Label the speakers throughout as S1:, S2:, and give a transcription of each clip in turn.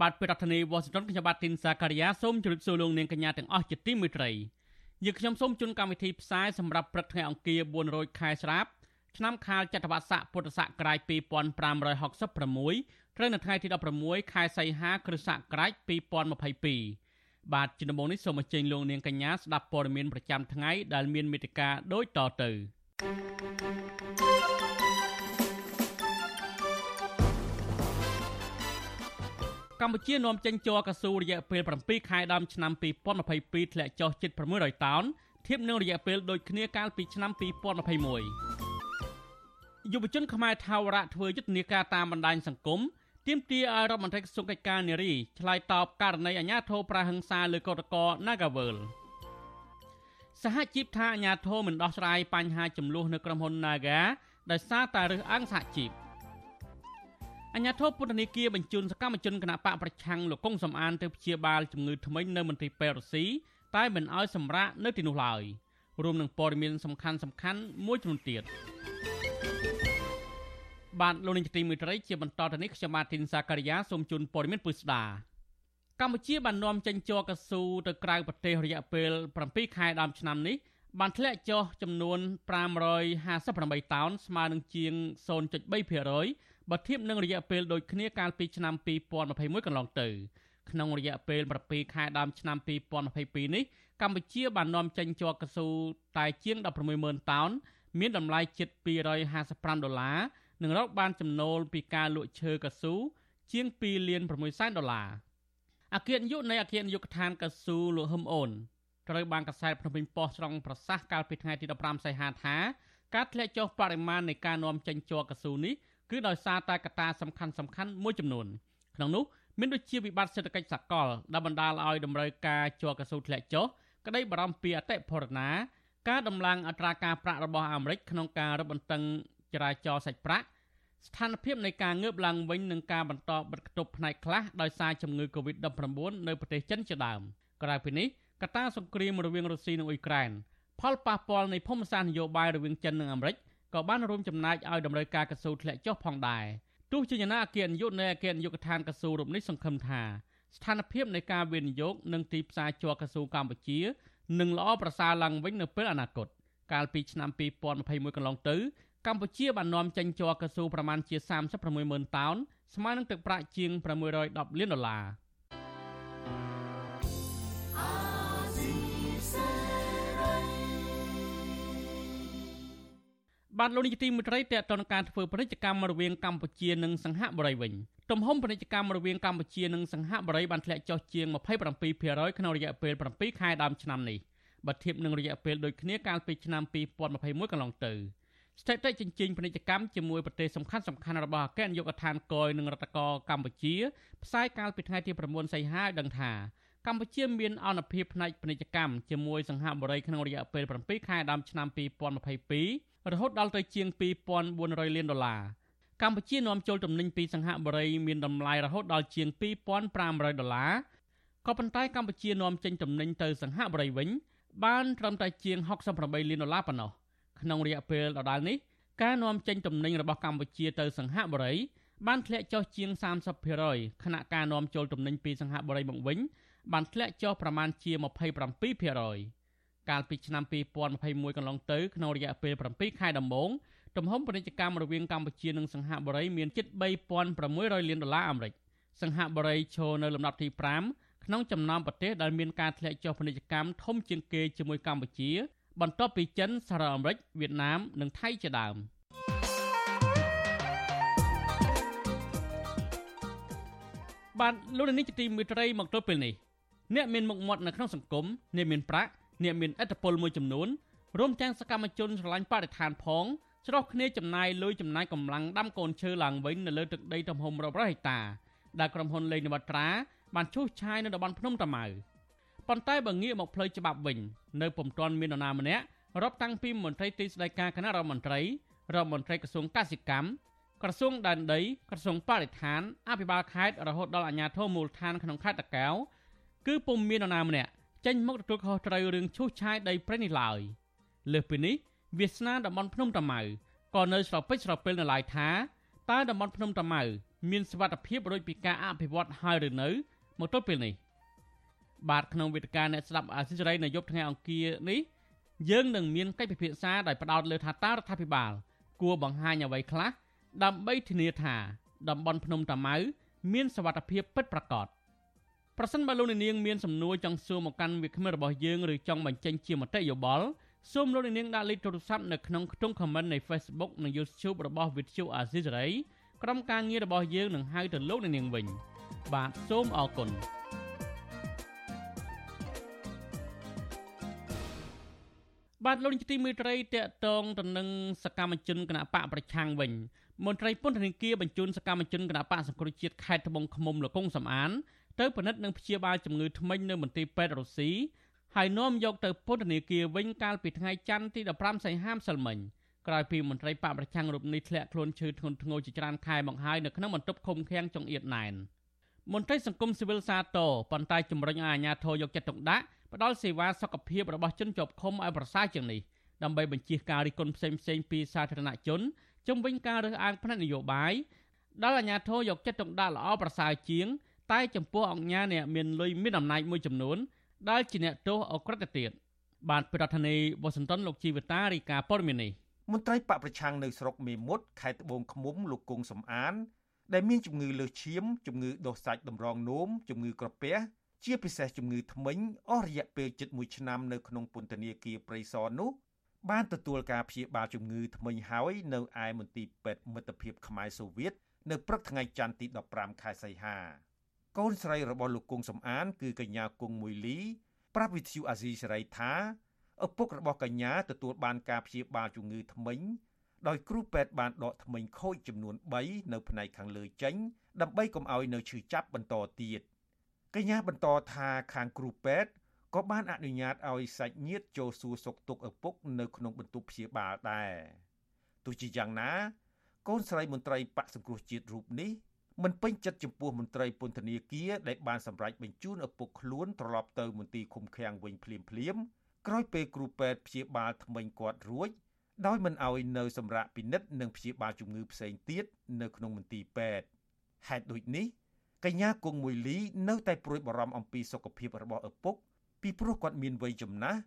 S1: បាទពីរដ្ឋធានី Washington ខ្ញុំបាទទីនសាការីយ៉ាសូមជម្រាបសួរលោកនាងកញ្ញាទាំងអស់ជាទីមេត្រីយើងខ្ញុំសូមជូនកម្មវិធីផ្សាយសម្រាប់ព្រឹកថ្ងៃអង្គារ400ខែស្រាបឆ្នាំខាលចត្វាស័កពុទ្ធសករាជ2566ត្រូវនៅថ្ងៃទី16ខែសីហាគ្រិស្តសករាជ2022បាទជំនុំនេះសូមអញ្ជើញលោកនាងកញ្ញាស្ដាប់ព័ត៌មានប្រចាំថ្ងៃដែលមានមេត្តាដូចតទៅ កម្ពុជានាំចេញជ័រកស៊ូរយៈពេល7ខែដើមឆ្នាំ2022ធ្លាក់ចុះជិត600តោនធៀបនឹងរយៈពេលដូចគ្នាកាលពីឆ្នាំ2021យុវជនខ្មែរថាវរៈធ្វើយុទ្ធនាការតាមបណ្ដាញសង្គមទាមទារឲ្យរដ្ឋមន្ត្រីក្រសួងកិច្ចការនារីឆ្លើយតបករណីអាញាធរប្រាហឹង្សាលើកោតក្រ Nagavel សហជីពថាអាញាធរមិនដោះស្រាយបញ្ហាចំនួននៅក្រុមហ៊ុន Naga ដោយសារតែរើសអើងសហជីព អាញាធរពុទ្ធនីគាបញ្ជូនសកម្មជនគណៈបកប្រឆាំងលោកកុងសំអានទៅព្យាបាលជំងឺធ្មេញនៅមន្ទីរពេទ្យរុស្ស៊ីតែមិនអោយសម្រាកនៅទីនោះឡើយរួមនឹងព័ត៌មានសំខាន់សំខាន់មួយចំនួនទៀតបាទលោកនាងទីមេត្រីជាបន្តទៅនេះខ្ញុំបាទធីនសាការីយ៉ាសូមជូនព័ត៌មានពុស្ដាកម្ពុជាបាននាំចេញជ័រកស៊ូទៅក្រៅប្រទេសរយៈពេល7ខែដើមឆ្នាំនេះបានធ្លាក់ចុះចំនួន558តោនស្មើនឹងជាង0.3% បើធៀបនឹងរយៈពេលដូចគ្នាកាលពីឆ្នាំ2021កន្លងទៅក្នុងរយៈពេល7ខែដើមឆ្នាំ2022នេះកម្ពុជាបាននាំចេញជ័រកស៊ូតែជាង160,000តោនមានតម្លៃជិត255ដុល្លារនឹងរកបានចំណូលពីការលក់ឈើកៅស៊ូជាង2លាន6សែនដុល្លារអគ្គនាយកនៃអគ្គនាយកដ្ឋានកៅស៊ូលោកហឹមអូនត្រូវបានកសែតភ្នំពេញប៉ុស្តិ៍ស្រង់ប្រសាសន៍កាលពីថ្ងៃទី15សីហាថាការធ្លាក់ចុះបរិមាណនៃការនាំចេញជ័រកៅស៊ូនេះ គឺដោយសារតែកត្តាសំខាន់សំខាន់មួយចំនួនក្នុងនោះមានដូចជាវិបត្តិសេដ្ឋកិច្ចសកលដែលបណ្ដាលឲ្យតម្រូវការជ័រកៅស៊ូធ្លាក់ចុះក្តីបារម្ភពីអតិផរណា ការដំឡើងអត្រាការប្រាក់របស់អាមេរិកក្នុងការរឹតបន្តឹងចរាចរណ៍សាច់ប្រាក់ស្ថានភាពនៃការងើបឡើងវិញនឹងការបន្តបិទគប់ផ្នែកខ្លះដោយសារជំងឺ Covid-19 នៅប្រទេសចិនជាដើមក្រៅពីនេះកត្តាសង្គ្រាមរវាងរុស្ស៊ីនិងអ៊ុយក្រែនផលប៉ះពាល់នៃភូមិសាស្ត្រនយោបាយរវាងចិននិងអាមេរិក ក៏បានរួមចំណែកឲ្យតម្រូវការកស៊ូធ្លាក់ចុះផងដែរទោះជាយ៉ាងណាអគ្គនាយកនៃអគ្គនាយកដ្ឋានកស៊ូរូបនេះសង្ឃឹមថាស្ថានភាពនៃការវិនិយោគនិងទីផ្សារជ័រកស៊ូកម្ពុជានឹងល្អប្រសើរឡើងវិញនៅពេលអនាគតកាលពីឆ្នាំ2021កន្លងទៅកម្ពុជាបាននាំចេញជ័រកស៊ូប្រមាណជា36ម៉ឺនតោនស្មើនឹងទឹកប្រាក់ជាង610លានដុល្លារ បានលោកនាយទីមេត្រីតេតនការធ្វើពាណិជ្ជកម្មរវាងកម្ពុជានិងសង្ហបុរីវិញទំហំពាណិជ្ជកម្មរវាងកម្ពុជានិងសង្ហបុរីបានធ្លាក់ចុះជាង27%ក្នុងរយៈពេល7ខែដើមឆ្នាំនេះបើធៀបនឹងរយៈពេលដូចគ្នាកាលពីឆ្នាំ2021កន្លងទៅ។ស្ថិតិចិញ្ចែងពាណិជ្ជកម្មជាមួយប្រទេសសំខាន់សំខាន់របស់អគ្គនាយកដ្ឋានកយនិងរដ្ឋកោកម្ពុជាផ្សាយកាលពីថ្ងៃទី9សីហាដឹងថាកម្ពុជាមានអនុភាពផ្នែកពាណិជ្ជកម្មជាមួយសង្ហបុរីក្នុងរយៈពេល7ខែដើមឆ្នាំ2022 រហូតដល់ទៅជាង2400លានដុល្លារកម្ពុជានាំចូលទំនិញពីសង្ហបុរីមានតម្លៃរហូតដល់ជាង2500ដុល្លារក៏ប៉ុន្តែកម្ពុជានាំចេញទំនិញទៅសង្ហបុរីវិញ បានត្រឹមតែជាង68លានដុល្លារប៉ុណ្ណោះក្នុងរយៈពេលដដែលនេះការនាំចេញទំនិញរបស់កម្ពុជាទៅសង្ហបុរីបានធ្លាក់ចុះជាង30%ខណៈការនាំចូលទំនិញពីសង្ហបុរីមកវិញបានធ្លាក់ចុះប្រមាណជា27% កាលពីឆ្នាំ2021កន្លងទៅក្នុងរយៈពេល7ខែដំបូងទំហំពាណិជ្ជកម្មរវាងកម្ពុជានិងសង្ហបុរីមានជិត3600លានដុល្លារអាមេរិកសង្ហបុរីឈរនៅលំដាប់ទី5ក្នុងចំណោមប្រទេសដែលមានការធ្លាក់ចុះពាណិជ្ជកម្មធំជាងគេជាមួយកម្ពុជា បន្ទាប់ពីចិនសហរដ្ឋអាមេរិកវៀតណាមនិងថៃជាដើមបានលោកនាងជាទីមេត្រីមកទល់ពេលនេះអ្នកមានមុខមាត់នៅក្នុងសង្គមអ្នកមានប្រាក់ អ្នកមានឥទ្ធិពលមួយចំនួនរួមទាំងសកម្មជនស្រឡាញ់បរិស្ថានផងច្រោះគ្នាចំណាយលុយចំណាយកម្លាំងដាំកូនឈើឡើងវិញនៅលើទឹកដីទំហំរាប់រយហិកតាដែលក្រុមហ៊ុនលេងនវត្រាបានឈូសឆាយនៅតំបន់ភ្នំតាម៉ៅប៉ុន្តែបើងាកមកផ្លូវច្បាប់វិញនៅពុំទាន់មាននរណាម្នាក់រាប់តាំងពីមន្ត្រីទីស្តីការគណៈរដ្ឋមន្ត្រីរដ្ឋមន្ត្រីក្រសួងកសិកម្មក្រសួងដែនដីក្រសួងបរិស្ថានអភិបាលខេត្តរហូតដល់អាជ្ញាធរមូលដ្ឋានក្នុងខេត្តតាកែវគឺពុំមាននរណាម្នាក់ ចេញមកទទួលខុសត្រូវរឿងឈូសឆាយដីព្រៃនេះឡើយលើសពីនេះវាសនាតំបន់ភ្នំតាម៉ៅក៏នៅស្រពេចស្រពិលនៅឡើយថាតើតំបន់ភ្នំតាម៉ៅមានសវត្ថភាពដូចពីការអភិវឌ្ឍហើយឬនៅមកទល់ពេលនេះបាទក្នុងវេទិកាអ្នកស្ដាប់អាស៊ីសេរីនៅយប់ថ្ងៃអង្គារនេះយើងនឹងមានកិច្ចពិភាក្សាដោយផ្ដោតលើថាតើរដ្ឋាភិបាល គួរបង្ហាញអ្វីខ្លះដើម្បីធានាថាតំបន់ភ្នំតាម៉ៅមានសវត្ថភាពពិតប្រាកដ ប្រសិនបើលោកនាងមានសំណួរចង់សួរមកកាន់វាគ្មិនរបស់យើងឬចង់បញ្ចេញជាមតិយោបល់សូមលោកនាងដាក់លេខទូរស័ព្ទនៅក្នុងខ្ទង់ comment នៃ Facebook និង YouTube របស់ Vithu Azizi ក្រុមការងាររបស់យើងនឹងហៅទៅលោកនាងវិញបាទសូមអរគុណបាទលោកនាយកទីមេត្រីតកតងទៅនឹងសកម្មជនគណៈបកប្រឆាំងវិញមន្ត្រីពន្ធនាគារបញ្ជូនសកម្មជនគណៈបកសង្គ្រោះជាតិខេត្តត្បូងឃ្មុំលោកកុងសំអាន ទៅពិនិត្យនិងព្យាបាលជំងឺធ្មេញនៅមន្ទីរពេទ្យរុស្ស៊ីហើយនាំយកទៅពន្ធនាគារវិញកាលពីថ្ងៃច័ន្ទទី15សីហាម្សិលមិញក្រោយពីមន្ត្រីបកប្រឆាំងរូបនេះធ្លាក់ខ្លួនឈឺធ្ងន់ធ្ងរជាច្រើនខែមកហើយនៅក្នុងបន្ទប់ឃុំឃាំងចង្អៀតណែនមន្ត្រីសង្គមស៊ីវិលសាទរប៉ុន្តែជំរុញឲ្យអាជ្ញាធរយកចិត្តទុកដាក់ផ្ដល់សេវាសុខភាពរបស់ជនជាប់ឃុំឲ្យប្រសើរជាងនេះដើម្បីបញ្ជៀសការរិះគន់ផ្សេងៗពីសាធារណជនជំវិញការរើសអើងផ្នែកនយោបាយដល់អាជ្ញាធរយកចិត្តទុកដាក់ល្អប្រសើរជាង តែចំពោះអង្គការអ្នកមានលុយមានអំណាចមួយចំនួនដែលជាអ្នកទោសអក្រិតទៅទៀតបាទប្រធានាធិបតីវ៉ាស៊ីនតោនលោកជីវតារីកាព័រមីនេះ
S2: មន្ត្រីបកប្រឆាំងនៅស្រុកមេមត់ខេត្តត្បូងឃ្មុំលោកគង់សំអាន ដែលមានជំងឺលើសឈាមជំងឺដុសសាច់តម្រងនោមជំងឺក្រពះជាពិសេសជំងឺធ្មេញអស់រយៈពេលជិត1ឆ្នាំនៅក្នុងពន្ធនាគារព្រៃសរនោះបានទទួលការព្យាបាលជំងឺធ្មេញហើយនៅឯមន្ទីរពេទ្យមិត្តភាពខ្មែរសូវៀតនៅព្រឹកថ្ងៃច័ន្ទទី15ខែសីហា កូនស្រីរបស់លោកគង់សំអាន គឺកញ្ញាគង់មួយលី ប្រាប់វិទ្យុអាស៊ីសេរីថាឪពុករបស់កញ្ញាទទួលបានការព្យាបាលជំងឺធ្មេញដោយគ្រូពេទ្យបានដកធ្មេញខូចចំនួន3នៅផ្នែកខាងលើចេញដើម្បីកុំឲ្យនៅឈឺចាប់បន្តទៀតកញ្ញាបន្តថាខាងគ្រូពេទ្យក៏បានអនុញ្ញាតឲ្យសាច់ញាតិចូលសួរសុខទុក្ខឪពុកនៅក្នុងបន្ទប់ព្យាបាលដែរទោះជាយ៉ាងណា កូនស្រីមន្ត្រីបកសង្គ្រោះជាតិរូបនេះ មិនពេញចិត្តចំពោះមន្ត្រីពន្ធនាគារដែលបានសម្រេចបញ្ជូនឪពុកខ្លួនត្រឡប់ទៅមន្ទីរឃុំឃាំងវិញភ្លាមភ្លាមក្រោយពេលគ្រូពេទ្យព្យាបាលថ្មីគាត់រួចដោយមិនឲ្យនៅសម្រាប់ពិនិត្យនិងព្យាបាលជំងឺផ្សេងទៀតនៅក្នុងមន្ទីរពេទ្យហេតុដូចនេះកញ្ញាគង់មួយលីនៅតែព្រួយបារម្ភអំពីសុខភាពរបស់ឪពុកពីព្រោះគាត់មានវ័យចំណាស់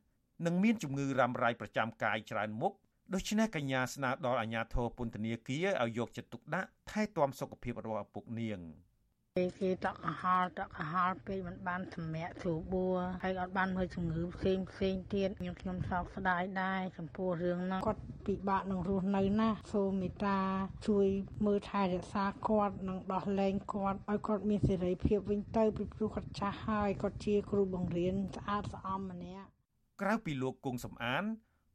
S2: និងមានជំងឺរ៉ាំរ៉ៃប្រចាំកាយច្រើនមុខ ដូច្នេះកញ្ញាស្នើដល់អាជ្ញាធរពន្ធនាគារឲ្យយកចិត្តទុកដាក់ថែទាំសុខភាពរបស់ឪពុកនាង
S3: ពេលគេតក់កហល់តក់កហល់ពេកមិនបានសម្រាកស្រួលបួរហើយអត់បានមើលជំងឺផ្សេងផ្សេងទៀតខ្ញុំខ្ញុំសោកស្ដាយដែរចំពោះរឿងហ្នឹងគាត់ពិបាកនឹងរស់នៅណាសូមមេត្តាជួយមើលថែរក្សាគាត់និងដោះលែងគាត់ឲ្យគាត់មានសេរីភាពវិញទៅពីព្រោះគាត់ចាស់ហើយគាត់ជាគ្រូបង្រៀនស្អាតស្អំម្នាក់
S2: ក្រៅពីលោកគង់សំអាន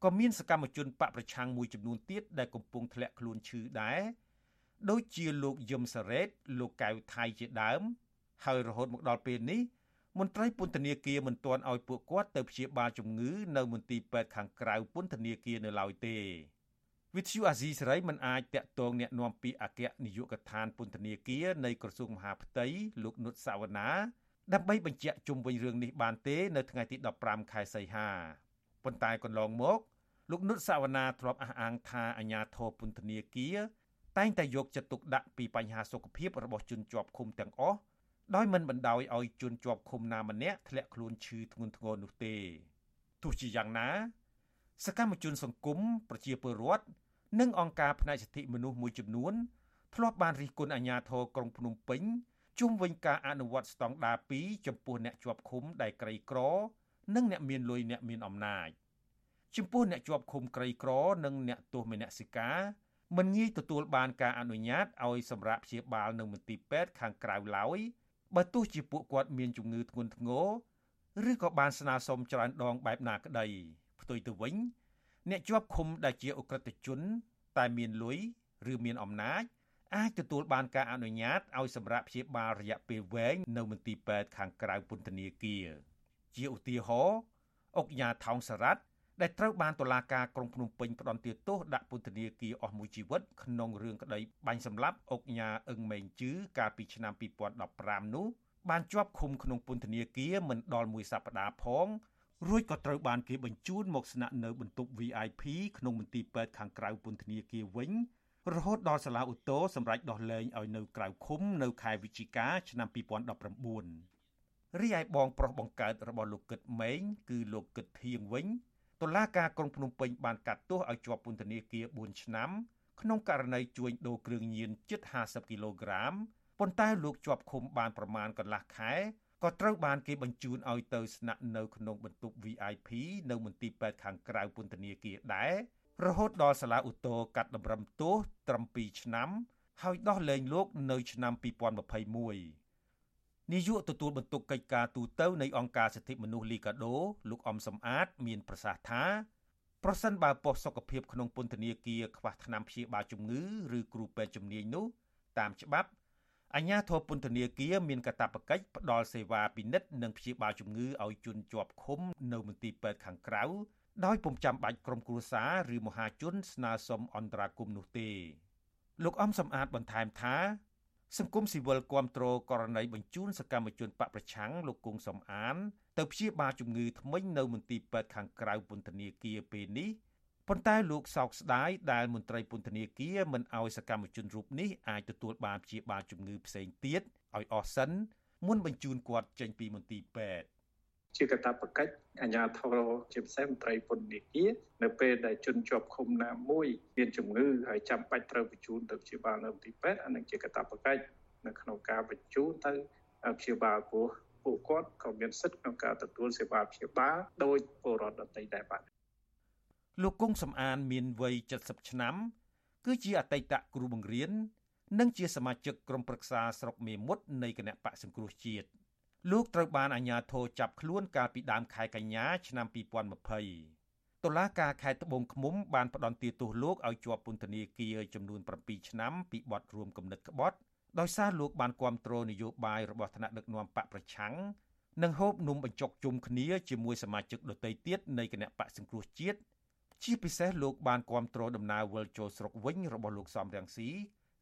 S2: ក៏មានសកម្មជនបកប្រឆាំងមួយចំនួនទៀតដែលកំពុងធ្លាក់ខ្លួនឈឺដែរដូចជាលោកយឹមសារ៉េត លោកកៅថៃជាដើម ហើយរហូតមកដល់ពេលនេះមន្ត្រីពន្ធនាគារមិនទាន់ឲ្យពួកគាត់ទៅព្យាបាលជំងឺនៅមន្ទីរពេទ្យខាងក្រៅពន្ធនាគារនៅឡើយទេវិទ្យុអាស៊ីសេរីមិនអាចតាក់ទងแนะនាំពីអគ្គនាយកដ្ឋានពន្ធនាគារនៃក្រសួងមហាផ្ទៃលោកនុតសាវណ្ណាដើម្បីបញ្ជាក់ជុំវិញរឿងនេះបានទេនៅថ្ងៃទី15ខែសីហា ប៉ុន្តែកន្លងមកលោកនុតសាវណ្ណាធ្លាប់អះអាងថាអាញាធរពន្ធនាគារតែងតែយកចិត្តទុកដាក់ពីបញ្ហាសុខភាពរបស់ជនជាប់ឃុំទាំងអស់ដោយមិនបណ្ដោយឲ្យជនជាប់ឃុំណាម្នាក់ធ្លាក់ខ្លួនឈឺធ្ងន់ធ្ងរនោះទេទោះជាយ៉ាងណា សកម្មជនសង្គមប្រជាពលរដ្ឋនិងអង្គការផ្នែកសិទ្ធិមនុស្សមួយចំនួនធ្លាប់បានរិះគន់អាជ្ញាធរក្រុងភ្នំពេញជុំវិញការអនុវត្តស្តង់ដារ2ចំពោះអ្នកជាប់ឃុំដែលក្រីក្រ និងអ្នកមានលុយអ្នកមានអំណាចចំពោះអ្នកជាប់ឃុំក្រីក្រនិងអ្នកទោសមនសិការមិនងាយទទួលបានការអនុញ្ញាតឲ្យសម្រាប់ព្យាបាលនៅមន្ទីរពេទ្យខាងក្រៅឡើយបើទោះជាពួកគាត់មានជំងឺធ្ងន់ធ្ងរឬក៏បានស្នើសុំច្រើនដងបែបណាក្តីផ្ទុយទៅវិញ អ្នកជាប់ឃុំដែលជាអ ுக ្រិតជន តែមានលុយឬមានអំណាចអាចទទួលបានការអនុញ្ញាតឲ្យសម្រាប់ព្យាបាលរយៈពេលវែងនៅមន្ទីរពេទ្យខាងក្រៅពន្ធនាគារ ជាឧទាហរណ៍អុកញ៉ាថោងសារ៉ាត់ដែលត្រូវបានតុលាការក្រុងភ្នំពេញផ្តន្ទាទោសដាក់ពន្ធនាគារអស់មួយជីវិតក្នុងរឿងក្តីបាញ់សម្លាប់អុកញ៉ាអឹងម៉េងជឺកាលពីឆ្នាំ2015នោះបានជាប់ឃុំក្នុងពន្ធនាគារមិនដល់មួយសប្តាហ៍ផងរួចក៏ត្រូវបានគេបញ្ជូនមកស្នាក់នៅបន្ទប់ VIP ក្នុងមន្ទីរពេទ្យខាងក្រៅពន្ធនាគារវិញរហូតដល់សាលាឧទ្ធរសម្រេចដោះលែងឲ្យនៅក្រៅឃុំនៅខែវិច្ឆិកាឆ្នាំ2019 រីឯបងប្រុសបង្កើតរបស់លោកគិតម៉េងគឺលោកគិតធៀងវិញតុលាការក្រុងភ្នំពេញបានកាត់ទោសឲ្យជាប់ពន្ធនាគារ4ឆ្នាំក្នុងករណីជួញដូរគ្រឿងញៀនជិត50គីឡូក្រាមប៉ុន្តែលោកជាប់ឃុំបានប្រមាណកន្លះខែក៏ត្រូវបានគេបញ្ជូនឲ្យទៅស្នាក់នៅក្នុងបន្ទប់ VIP នៅមន្ទីរពេទ្យខាងក្រៅពន្ធនាគារដែររហូតដល់សាលាឧទ្ធរកាត់តម្រឹមទោសត្រឹម2ឆ្នាំ ហើយដោះលែងលោកនៅឆ្នាំ2021 នាយកទទួលបន្ទុកកិច្ចការទូតនៃអង្គការសិទ្ធិមនុស្សលីកាដូ លោកអំសំអាត មានប្រសាសន៍ថាប្រសិនបើប៉ុស្តិ៍សុខភាពក្នុងពន្ធនាគារខ្វះថ្នាំព្យាបាលជំងឺឬគ្រូពេទ្យជំនាញនោះតាមច្បាប់អញ្ញាធរពន្ធនាគារមានកាតព្វកិច្ចផ្ដល់សេវាពិនិត្យនិងព្យាបាលជំងឺឲ្យជនជាប់ឃុំនៅមន្ទីរពេទ្យខាងក្រៅដោយពុំចាំបាច់ក្រុមគ្រួសារឬមហាជនស្នើសុំអន្តរាគមន៍នោះទេលោកអំសំអាតបន្ថែមថា សង្គមស៊ីវិលគាំទ្រករណីបញ្ជូនសកម្មជនបកប្រឆាំងលោកគង់សំអាន ទៅព្យាបាលជំងឺធ្មេញនៅមន្ទីរពេទ្យខាងក្រៅពន្ធនាគារពេលនេះប៉ុន្តែលោកសោកស្ដាយដែលមន្ត្រីពន្ធនាគារមិនអោយសកម្មជនរូបនេះអាចទទួលបានព្យាបាលជំងឺផ្សេងទៀតឲ្យអស់សិនមុនបញ្ជូនគាត់ចេញពីមន្ទីរពេទ្យ
S4: ជាកតាបកិច្ចអាជ្ញាធរជាពិសេសមន្ត្រីពន្ធនាគារនៅពេលដែលជនជាប់ឃុំណាមួយមានជំងឺហើយចាំបាច់ត្រូវបញ្ជូនទៅព្យាបាលនៅមន្ទីរពេទ្យអានឹងជាកតាបកិច្ចនៅក្នុងការបញ្ជូនទៅព្យាបាលព្រោះពួកគាត់ក៏មានសិទ្ធិក្នុងការទទួលសេវាព្យាបាលដោយពលរដ្ឋដទៃដែរបាទ
S2: លោកគង់សំអានមានវ័យ70ឆ្នាំ គឺជាអតីតគ្រូបង្រៀននិងជាសមាជិកក្រុមប្រឹក្សាស្រុកមេមត់នៃគណៈបកសង្គ្រោះជាតិ លោកត្រូវបានអាជ្ញាធរចាប់ខ្លួនកាលពីដើមខែកញ្ញាឆ្នាំ2020តុលាការខេត្តត្បូងឃ្មុំបានផ្តន្ទាទោសលោកឲ្យជាប់ពន្ធនាគារចំនួន7ឆ្នាំពីបទរួមគំនិតក្បត់ដោយសារលោកបានគាំទ្រនយោបាយរបស់ថ្នាក់ដឹកនាំបកប្រឆាំងនិងហូបនំបញ្ចុកជុំគ្នាជាមួយសមាជិកដទៃទៀតនៃគណៈបកសង្គ្រោះជាតិជាពិសេសលោកបានគាំទ្រដំណើរវិលចូលស្រុកវិញរបស់លោកសំរងស៊ី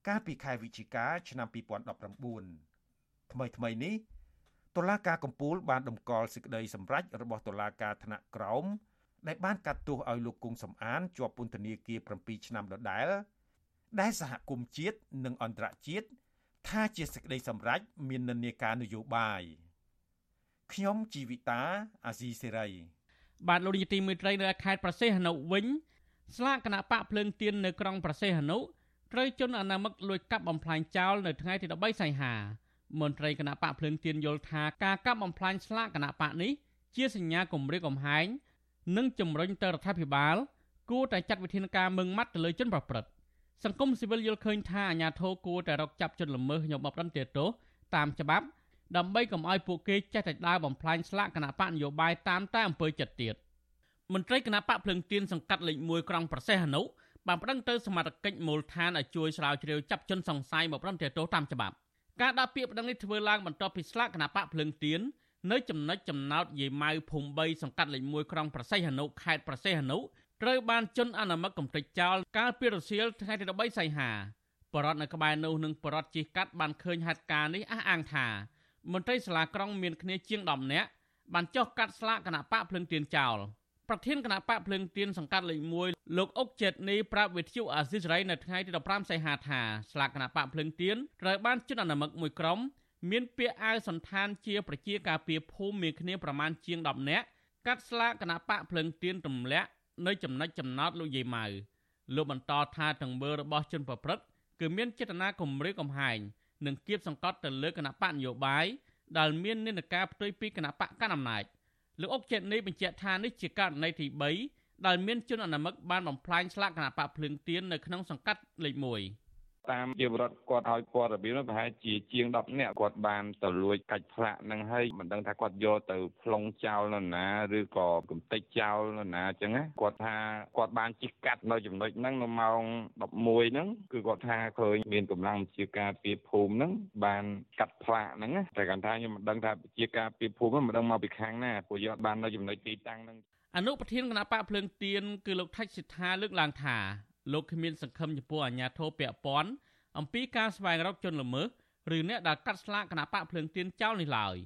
S2: កាលពីខែវិច្ឆិកាឆ្នាំ2019ថ្មីថ្មីនេះ តុលាការកំពូលបានដំកល់សេចក្តីសម្រេចរបស់តុលាការថ្នាក់ក្រោមដែលបានកាត់ទោសឲ្យលោកគង់សំអានជាប់ពន្ធនាគារ7ឆ្នាំដដែលដែលសហគមន៍ជាតិនិងអន្តរជាតិថាជាសេចក្តីសម្រេចមាននិន្នាការនយោបាយខ្ញុំជីវិតាអាស៊ីសេរី
S1: បាទលោកនាយទីមេត្រីនៅខេត្តប្រសេះហនុវិញស្លាកគណៈបកភ្លើងទៀននៅក្រុងប្រសេះហនុត្រូវជន់អនាមិកលួចកាប់បំផ្លាញចោលនៅថ្ងៃទី13សីហា មន្ត្រីគណៈបកភ្លើងទៀនយល់ថាការកាប់បំផ្លាញស្លាកគណៈបកនេះជាសញ្ញាគម្រាមកំហែងនិងជំរុញទៅរដ្ឋាភិបាល គួរតែចាត់វិធានការមឹងម៉ាត់ទៅលើជនប្រព្រឹត្តសង្គមស៊ីវិលយល់ឃើញថាអាញាធរគួរតែរកចាប់ជនល្មើសញោមបដិទោសតាមច្បាប់ដើម្បីកុំឲ្យពួកគេចេះតែដើរបំផ្លាញស្លាកគណៈបកនយោបាយតាមតែអំពើចិត្តទៀតមន្ត្រីគណៈបកភ្លឹងទៀនសង្កាត់លេខ1ក្រុងប្រសេះអនុបានប្តឹងទៅសមាជិកមូលដ្ឋានឲ្យជួយស្រាវជ្រាវចាប់ជនសង្ស័យមកប្រំទោសតាមច្បាប់ ការដាក់ពាក្យប្តឹងនេះធ្វើឡើងបន្ទាប់ពីស្លាកគណៈបកភ្លឹងទៀននៅចំណុចចំណោតយាយម៉ៅភូមិ3សង្កាត់លេខ1ក្រុងប្រសេះអនុខេត្តប្រសេះអនុត្រូវបានជន់អនាមិកកំទេចចោលកាលពីរសៀលថ្ងៃទី13សីហាបរដ្ឋនៅក្បែរនោះនិងបរដ្ឋជិះកាត់បានឃើញហេតុការណ៍នេះអះអាងថាមន្ត្រីសាលាក្រុងមានគ្នាជាង10នាក់បានចោះកាត់ស្លាកគណៈបកភ្លឹងទៀនចោល ប្រធានគណៈបកភ្លឹងទៀនសង្កាត់លេខ1លោកអុកចេតនីប្រាប់វិទ្យុអាស៊ីសេរីនៅថ្ងៃទី15សីហាថាស្លាកគណៈបកភ្លឹងទៀនត្រូវបានជន់អនាមិកមួយក្រុមមានពាក្យអាវសន្តានជាប្រជាការពារភូមិមានគ្នាប្រមាណជាង10នាក់កាត់ស្លាកគណៈបកភ្លឹងទៀនទម្លាក់នៅចំណុចចំណោតលោកយាយម៉ៅលោកបន្តថាទាំងមើលរបស់ជនប្រព្រឹត្តគឺមានចេតនាគំរាមកំហែងនិងគៀបសង្កត់ទៅលើគណៈបកនយោបាយដែលមាននិន្នាការផ្ទុយពីគណៈបកកណ្ដាលអំណាច លោកអុកចេតនេះបញ្ជាក់ថានេះជាករណីទី3ដែលមានជនអនាមិកបានបំផ្លាញស្លាកគណៈបកភ្លើងទៀននៅក្នុងសង្កាត់លេខ1
S5: តាមជាបរដ្ឋគាត់ឲ្យព័ត៌មាននោះប្រហែលជាជាង10នាក់គាត់បានទៅលួចកាច់ផ្លាកនឹងហើយមិនដឹងថាគាត់យកទៅផ្លុងចោលនៅណាឬក៏កំទេចចោលនៅណាអញ្ចឹងណាគាត់ថាគាត់បានជិះកាត់នៅចំណុចហ្នឹងនៅម៉ោង11ហ្នឹងគឺគាត់ថាឃើញមានកម្លាំងជាការពីភូមិហ្នឹងបានកាត់ផ្លាកហ្នឹងតែគាត់ថាខ្ញុំមិនដឹងថាជាការពីភូមិមិនដឹងមកពីខាងណាព្រោះយកបាននៅចំណុចទីតាំងហ្នឹង
S1: អនុប្រធានគណៈបកភ្លើងទៀនគឺលោកថាច់សិដ្ឋាលើកឡើងថា លោកគ្មានសង្ឃឹមចំពោះអាញាធរពពាន់អំពីការស្វែងរកជនល្មើសឬអ្នកដែលកាត់ស្លាកគណៈបកភ្លើងទៀនចោលនេះឡើយ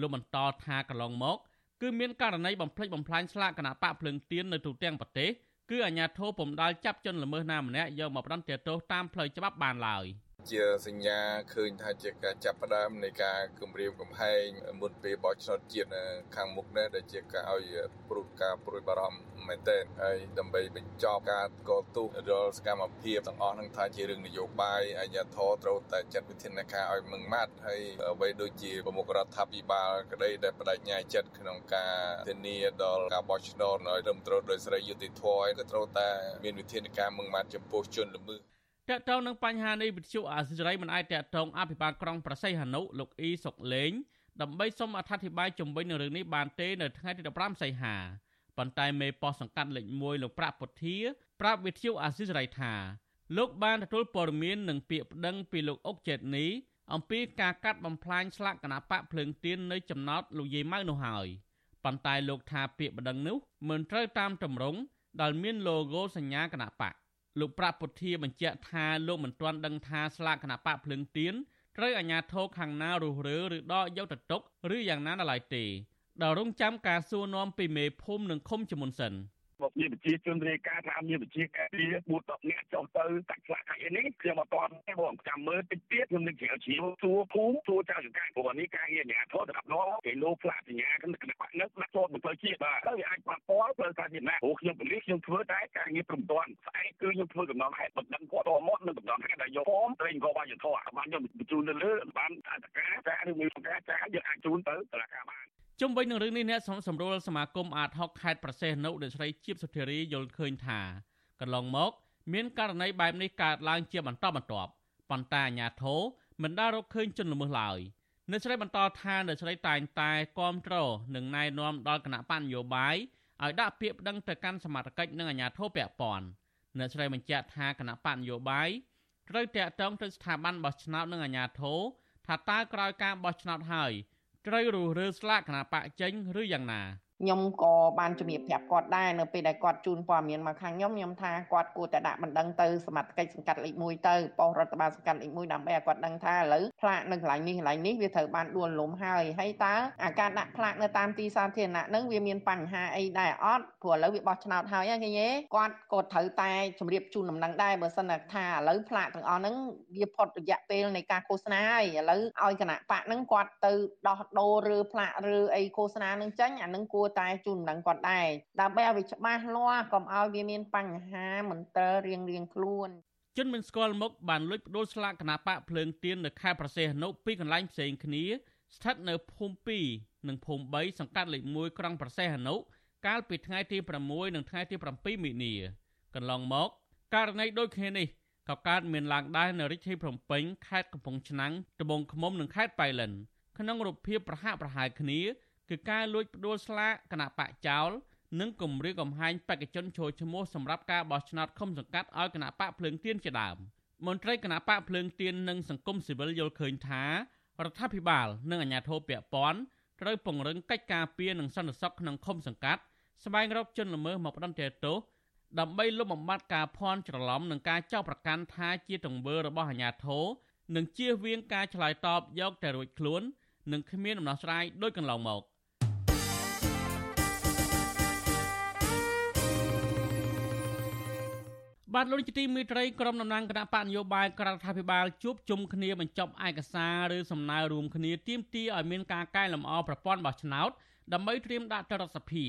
S1: លោកបន្តថាកន្លងមក គឺមានករណីបំផ្លិចបំផ្លាញស្លាកគណៈបកភ្លើងទៀននៅទូទាំងប្រទេសគឺអាញាធរពំដាល់ចាប់ជនល្មើសណាម្នាក់យកមកផ្ដន្ទាទោសតាមផ្លូវច្បាប់បានឡើយ។
S6: ជាសញ្ញាឃើញថាជាការចាប់ផ្ដើមនៃការគម្រាមកំហែងមុនពេលបោះឆ្នោតជាតិខាងមុខនេះដែលជាការឲ្យព្រួយការព្រួយបារម្ភមែនទែនហើយដើម្បីបញ្ចប់ការកកទូរាល់សកម្មភាពទាំងអស់នឹងថាជារឿងនយោបាយអាជ្ញាធរត្រូវតែចាត់វិធានការឲ្យមឹងម៉ាត់ហើយអ្វីដូចជាប្រមុខរដ្ឋាភិបាលក្តីដែលបដិញ្ញាចិត្តក្នុងការធានាដល់ការបោះឆ្នោតឲ្យត្រឹមត្រូវដោយសេរីយុត្តិធម៌ក៏ត្រូវតែមានវិធានការមឹងម៉ាត់ចំពោះជនល្មើស
S1: តកតងនឹងបញ្ហានេះវិទ្យុអាស៊ីសេរីមិនអាចតកតងអភិបាលក្រុងប្រស័យហនុលោកអ៊ីសុកលេងដើម្បីសូមអធិប្បាយជំវិញនឹងរឿងនេះបានទេនៅថ្ងៃទី15សីហាប៉ុន្តែមេប៉ោះសង្កាត់លេខ1លោកប្រាក់ពុធា ប្រាប់វិទ្យុអាស៊ីសេរីថាលោកបានទទួលព័ត៌មាននឹងពាក្យប្តឹងពីលោកអុកចេតនីអំពីការកាត់បំផ្លាញស្លាកគណបកភ្លើងទៀននៅចំណោតលោកយាយម៉ៅនោះហើយប៉ុន្តែលោកថាពាក្យប្តឹងនោះមិនត្រូវតាមតម្រង់ដែលមាន logo សញ្ញាគណបក លោកប្រាក់ពុធាបញ្ជាក់ថាលោកមិនទាន់ដឹងថាស្លាកគណៈបកភ្លឹងទៀនត្រូវអាជ្ញាធរខាងណារុះរើឬដកយកទៅទុកឬយ៉ាងណាដល់ឡើយទេដល់រងចាំការសួរនាំពីមេភូមិនិងឃុំជាមុនសិន។
S7: មកមានវិជាជនរាយការណ៍ថាមានវិជាការពី4 10នាក់ចុះទៅតាក់ស្លាកឯនេះខ្ញុំអត់ទាន់ទេបងចាំមើលតិចទៀតខ្ញុំនឹងជ្រាវជ្រាវសួរភូមិសួរចៅសង្កាត់ព្រោះនេះការងារអាជ្ញាធរសម្រាប់នោះគេលោផ្លាកសញ្ញាគណៈបកនេះដាក់ចូលទៅ ផ្លូវជាតិបាទទៅវាអាចប៉ះពាល់ផ្លូវសាធារណៈព្រោះខ្ញុំពលិសខ្ញុំធ្វើតែការងារព្រមទាន់ស្អែកគឺខ្ញុំធ្វើកំណងហេតុបណ្ដឹងគាត់តមកនឹងកំណងហេតុដែលយកហ្វមត្រេងក៏បាយធរបានខ្ញុំបញ្ជូនទៅលើបានអត្តការចាឬមានការចាយើងអាចជូនទៅតុលាការបាន
S1: ជុំវិញនឹងរឿងនេះអ្នកសម្រួលសមាគមអាត6ខេត្តប្រសេះនៅដែលស្រីជីបសុធារីយល់ឃើញថាកន្លងមកមានករណីបែបនេះកើតឡើងជាបន្តបន្ទាប់ប៉ុន្តែអាជ្ញាធរមិនដាល់រកឃើញជនល្មើសឡើយ អ្នកស្រីបន្តថាអ្នកស្រីតែងតែគាំទ្រនិងណែនាំដល់គណៈបញ្ញយោបាយឲ្យដាក់ពាក្យប្តឹងទៅកាន់សមាជិកនិងអាជ្ញាធរពាក់ព័ន្ធអ្នកស្រីបញ្ជាក់ថាគណៈបញ្ញយោបាយត្រូវតាក់ទងទៅស្ថាប័នបោះឆ្នោតនិងអាជ្ញាធរថាតើក្រោយការបោះឆ្នោតហើយត្រូវរុះរើស្លាកគណៈបកចេញឬយ៉ាងណា
S8: ខ្ញុំក៏បានជំរាបប្រាប់គាត់ដែរនៅពេលដែលគាត់ជូនព័ត៌មានមកខាងខ្ញុំខ្ញុំថាគាត់គួរតែដាក់បណ្ដឹងទៅសមត្ថកិច្ចសង្កាត់លេខ1ទៅប៉ុស្តិ៍រដ្ឋបាលសង្កាត់លេខ1ដើម្បីឲ្យគាត់ដឹងថាឥឡូវផ្លាកនៅកន្លែងនេះកន្លែងនេះវាត្រូវបានដួលលំហើយហើយតើអាការដាក់ផ្លាកនៅតាមទីសាធារណៈហ្នឹងវាមានបញ្ហាអីដែរអត់ព្រោះឥឡូវវាបោះឆ្នោតហើយឃើញទេគាត់ក៏ត្រូវតែជម្រាបជូនដំណឹងដែរបើសិនថាឥឡូវផ្លាកទាំងអស់ហ្នឹងវាផុតរយៈពេលនៃការឃោសនាហើយឥឡូវឲ្យគណៈបកហ្នឹងគាត់ទៅដោះដូរឬផ្លាកឬអីឃោសនាហ្នឹងចេញអាហ្នឹងគួរតែជូនដំណឹងគាត់ដែរដើម្បីឲ្យវាច្បាស់លាស់កុំឲ្យវាមានបញ្ហាមន្ទិលរៀងរៀងខ្លួន
S1: ជនមិនស្គាល់មុខបានលួចបដូរស្លាកគណបកភ្លើងទៀននៅខេត្តប្រសេះអនុពីកន្លែងផ្សេងគ្នា ស្ថិតនៅភូមិ2និងភូមិ3សង្កាត់លេខ1ក្រុងប្រសេះអនុកាលពីថ្ងៃទី6និងថ្ងៃទី7មីនាកន្លងមកករណីដូចគ្នានេះក៏កើតមានឡើងដែរនៅរាជធានីភ្នំពេញខេត្តកំពង់ឆ្នាំងត្បូងឃ្មុំនិងខេត្តប៉ៃលិនក្នុងរូបភាពប្រហាក់ប្រហែលគ្នា គឺការលួចផ្ដួលស្លាកគណៈបកចោលនិងគម្រាមកំហែងបេក្ខជនចូលឈ្មោះសម្រាប់ការបោះឆ្នោតឃុំសង្កាត់ឲ្យគណៈបកភ្លើងទៀនជាដើមមន្ត្រីគណៈបកភ្លើងទៀននិងសង្គមស៊ីវិលយល់ឃើញថារដ្ឋាភិបាលនិងអាជ្ញាធរពាក់ព័ន្ធត្រូវពង្រឹងកិច្ចការពារនិងសន្តិសុខក្នុងឃុំសង្កាត់ស្វែងរកជនល្មើសមកផ្ដន្ទាទោសដើម្បីលុបបំបាត់ការភ័ន្តច្រឡំនិងការចោទប្រកាន់ថាជាទង្វើរបស់អាជ្ញាធរនិងជៀសវាងការឆ្លើយតបយកតែរួចខ្លួននិងគ្មានដំណោះស្រាយដូចកន្លងមក។ បាទលោកជាទីមេត្រីក្រុមតំណាងគណៈបកនយោបាយក្ររដ្ឋាភិបាលជួបជុំគ្នាបញ្ចប់ឯកសារឬសំណើរួមគ្នាទាមទារឲ្យមានការកែលម្អប្រព័ន្ធបោះឆ្នោតដើម្បីត្រៀមដាក់ទៅរដ្ឋសភា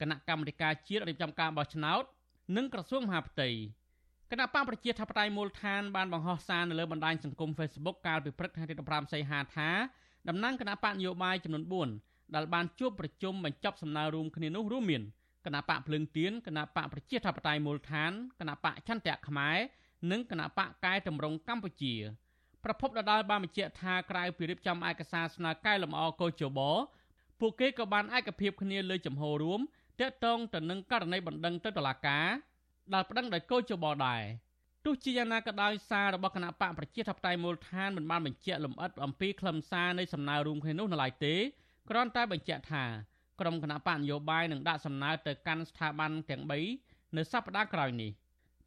S1: គណៈកម្មាធិការជាតិរៀបចំការបោះឆ្នោត និងក្រសួងមហាផ្ទៃគណៈបកប្រជាធិបតេយ្យមូលដ្ឋានបានបង្ហោះសារនៅលើបណ្ដាញសង្គម Facebook កាលពីព្រឹកថ្ងៃទី15សីហាថាតំណាងគណៈបកនយោបាយចំនួន4ដែលបានជួបប្រជុំបញ្ចប់សំណើរួមគ្នានោះរួមមាន គណៈបកភ្លឹងទៀនគណៈបកប្រជាធិបតេយ្យមូលដ្ឋានគណៈបកចន្ទៈខ្មែរនិងគណៈបកកែតម្រង់កម្ពុជាប្រពន្ធដដាលបានបញ្ជាក់ថាក្រៅពីរៀបចំឯកសារស្នើកែលម្អកោជបពួកគេក៏បានឯកភាពគ្នាលើចំហរួមតាក់ទងទៅនឹងករណីបណ្ដឹងទៅតុលាការដែលប្តឹងដោយកោជបដែរទោះជាយ៉ាងណាក៏ដោយសាររបស់គណៈបកប្រជាធិបតេយ្យមូលដ្ឋានមិនបានបញ្ជាក់លម្អិតអំពីខ្លឹមសារនៃសំណើរួមគ្នានោះនៅឡើយទេគ្រាន់តែបញ្ជាក់ថា ក្រុមគណៈបកនយោបាយនឹងដាក់សំណើទៅកាន់ស្ថាប័នទាំង3នៅសប្តាហ៍ក្រោយនេះ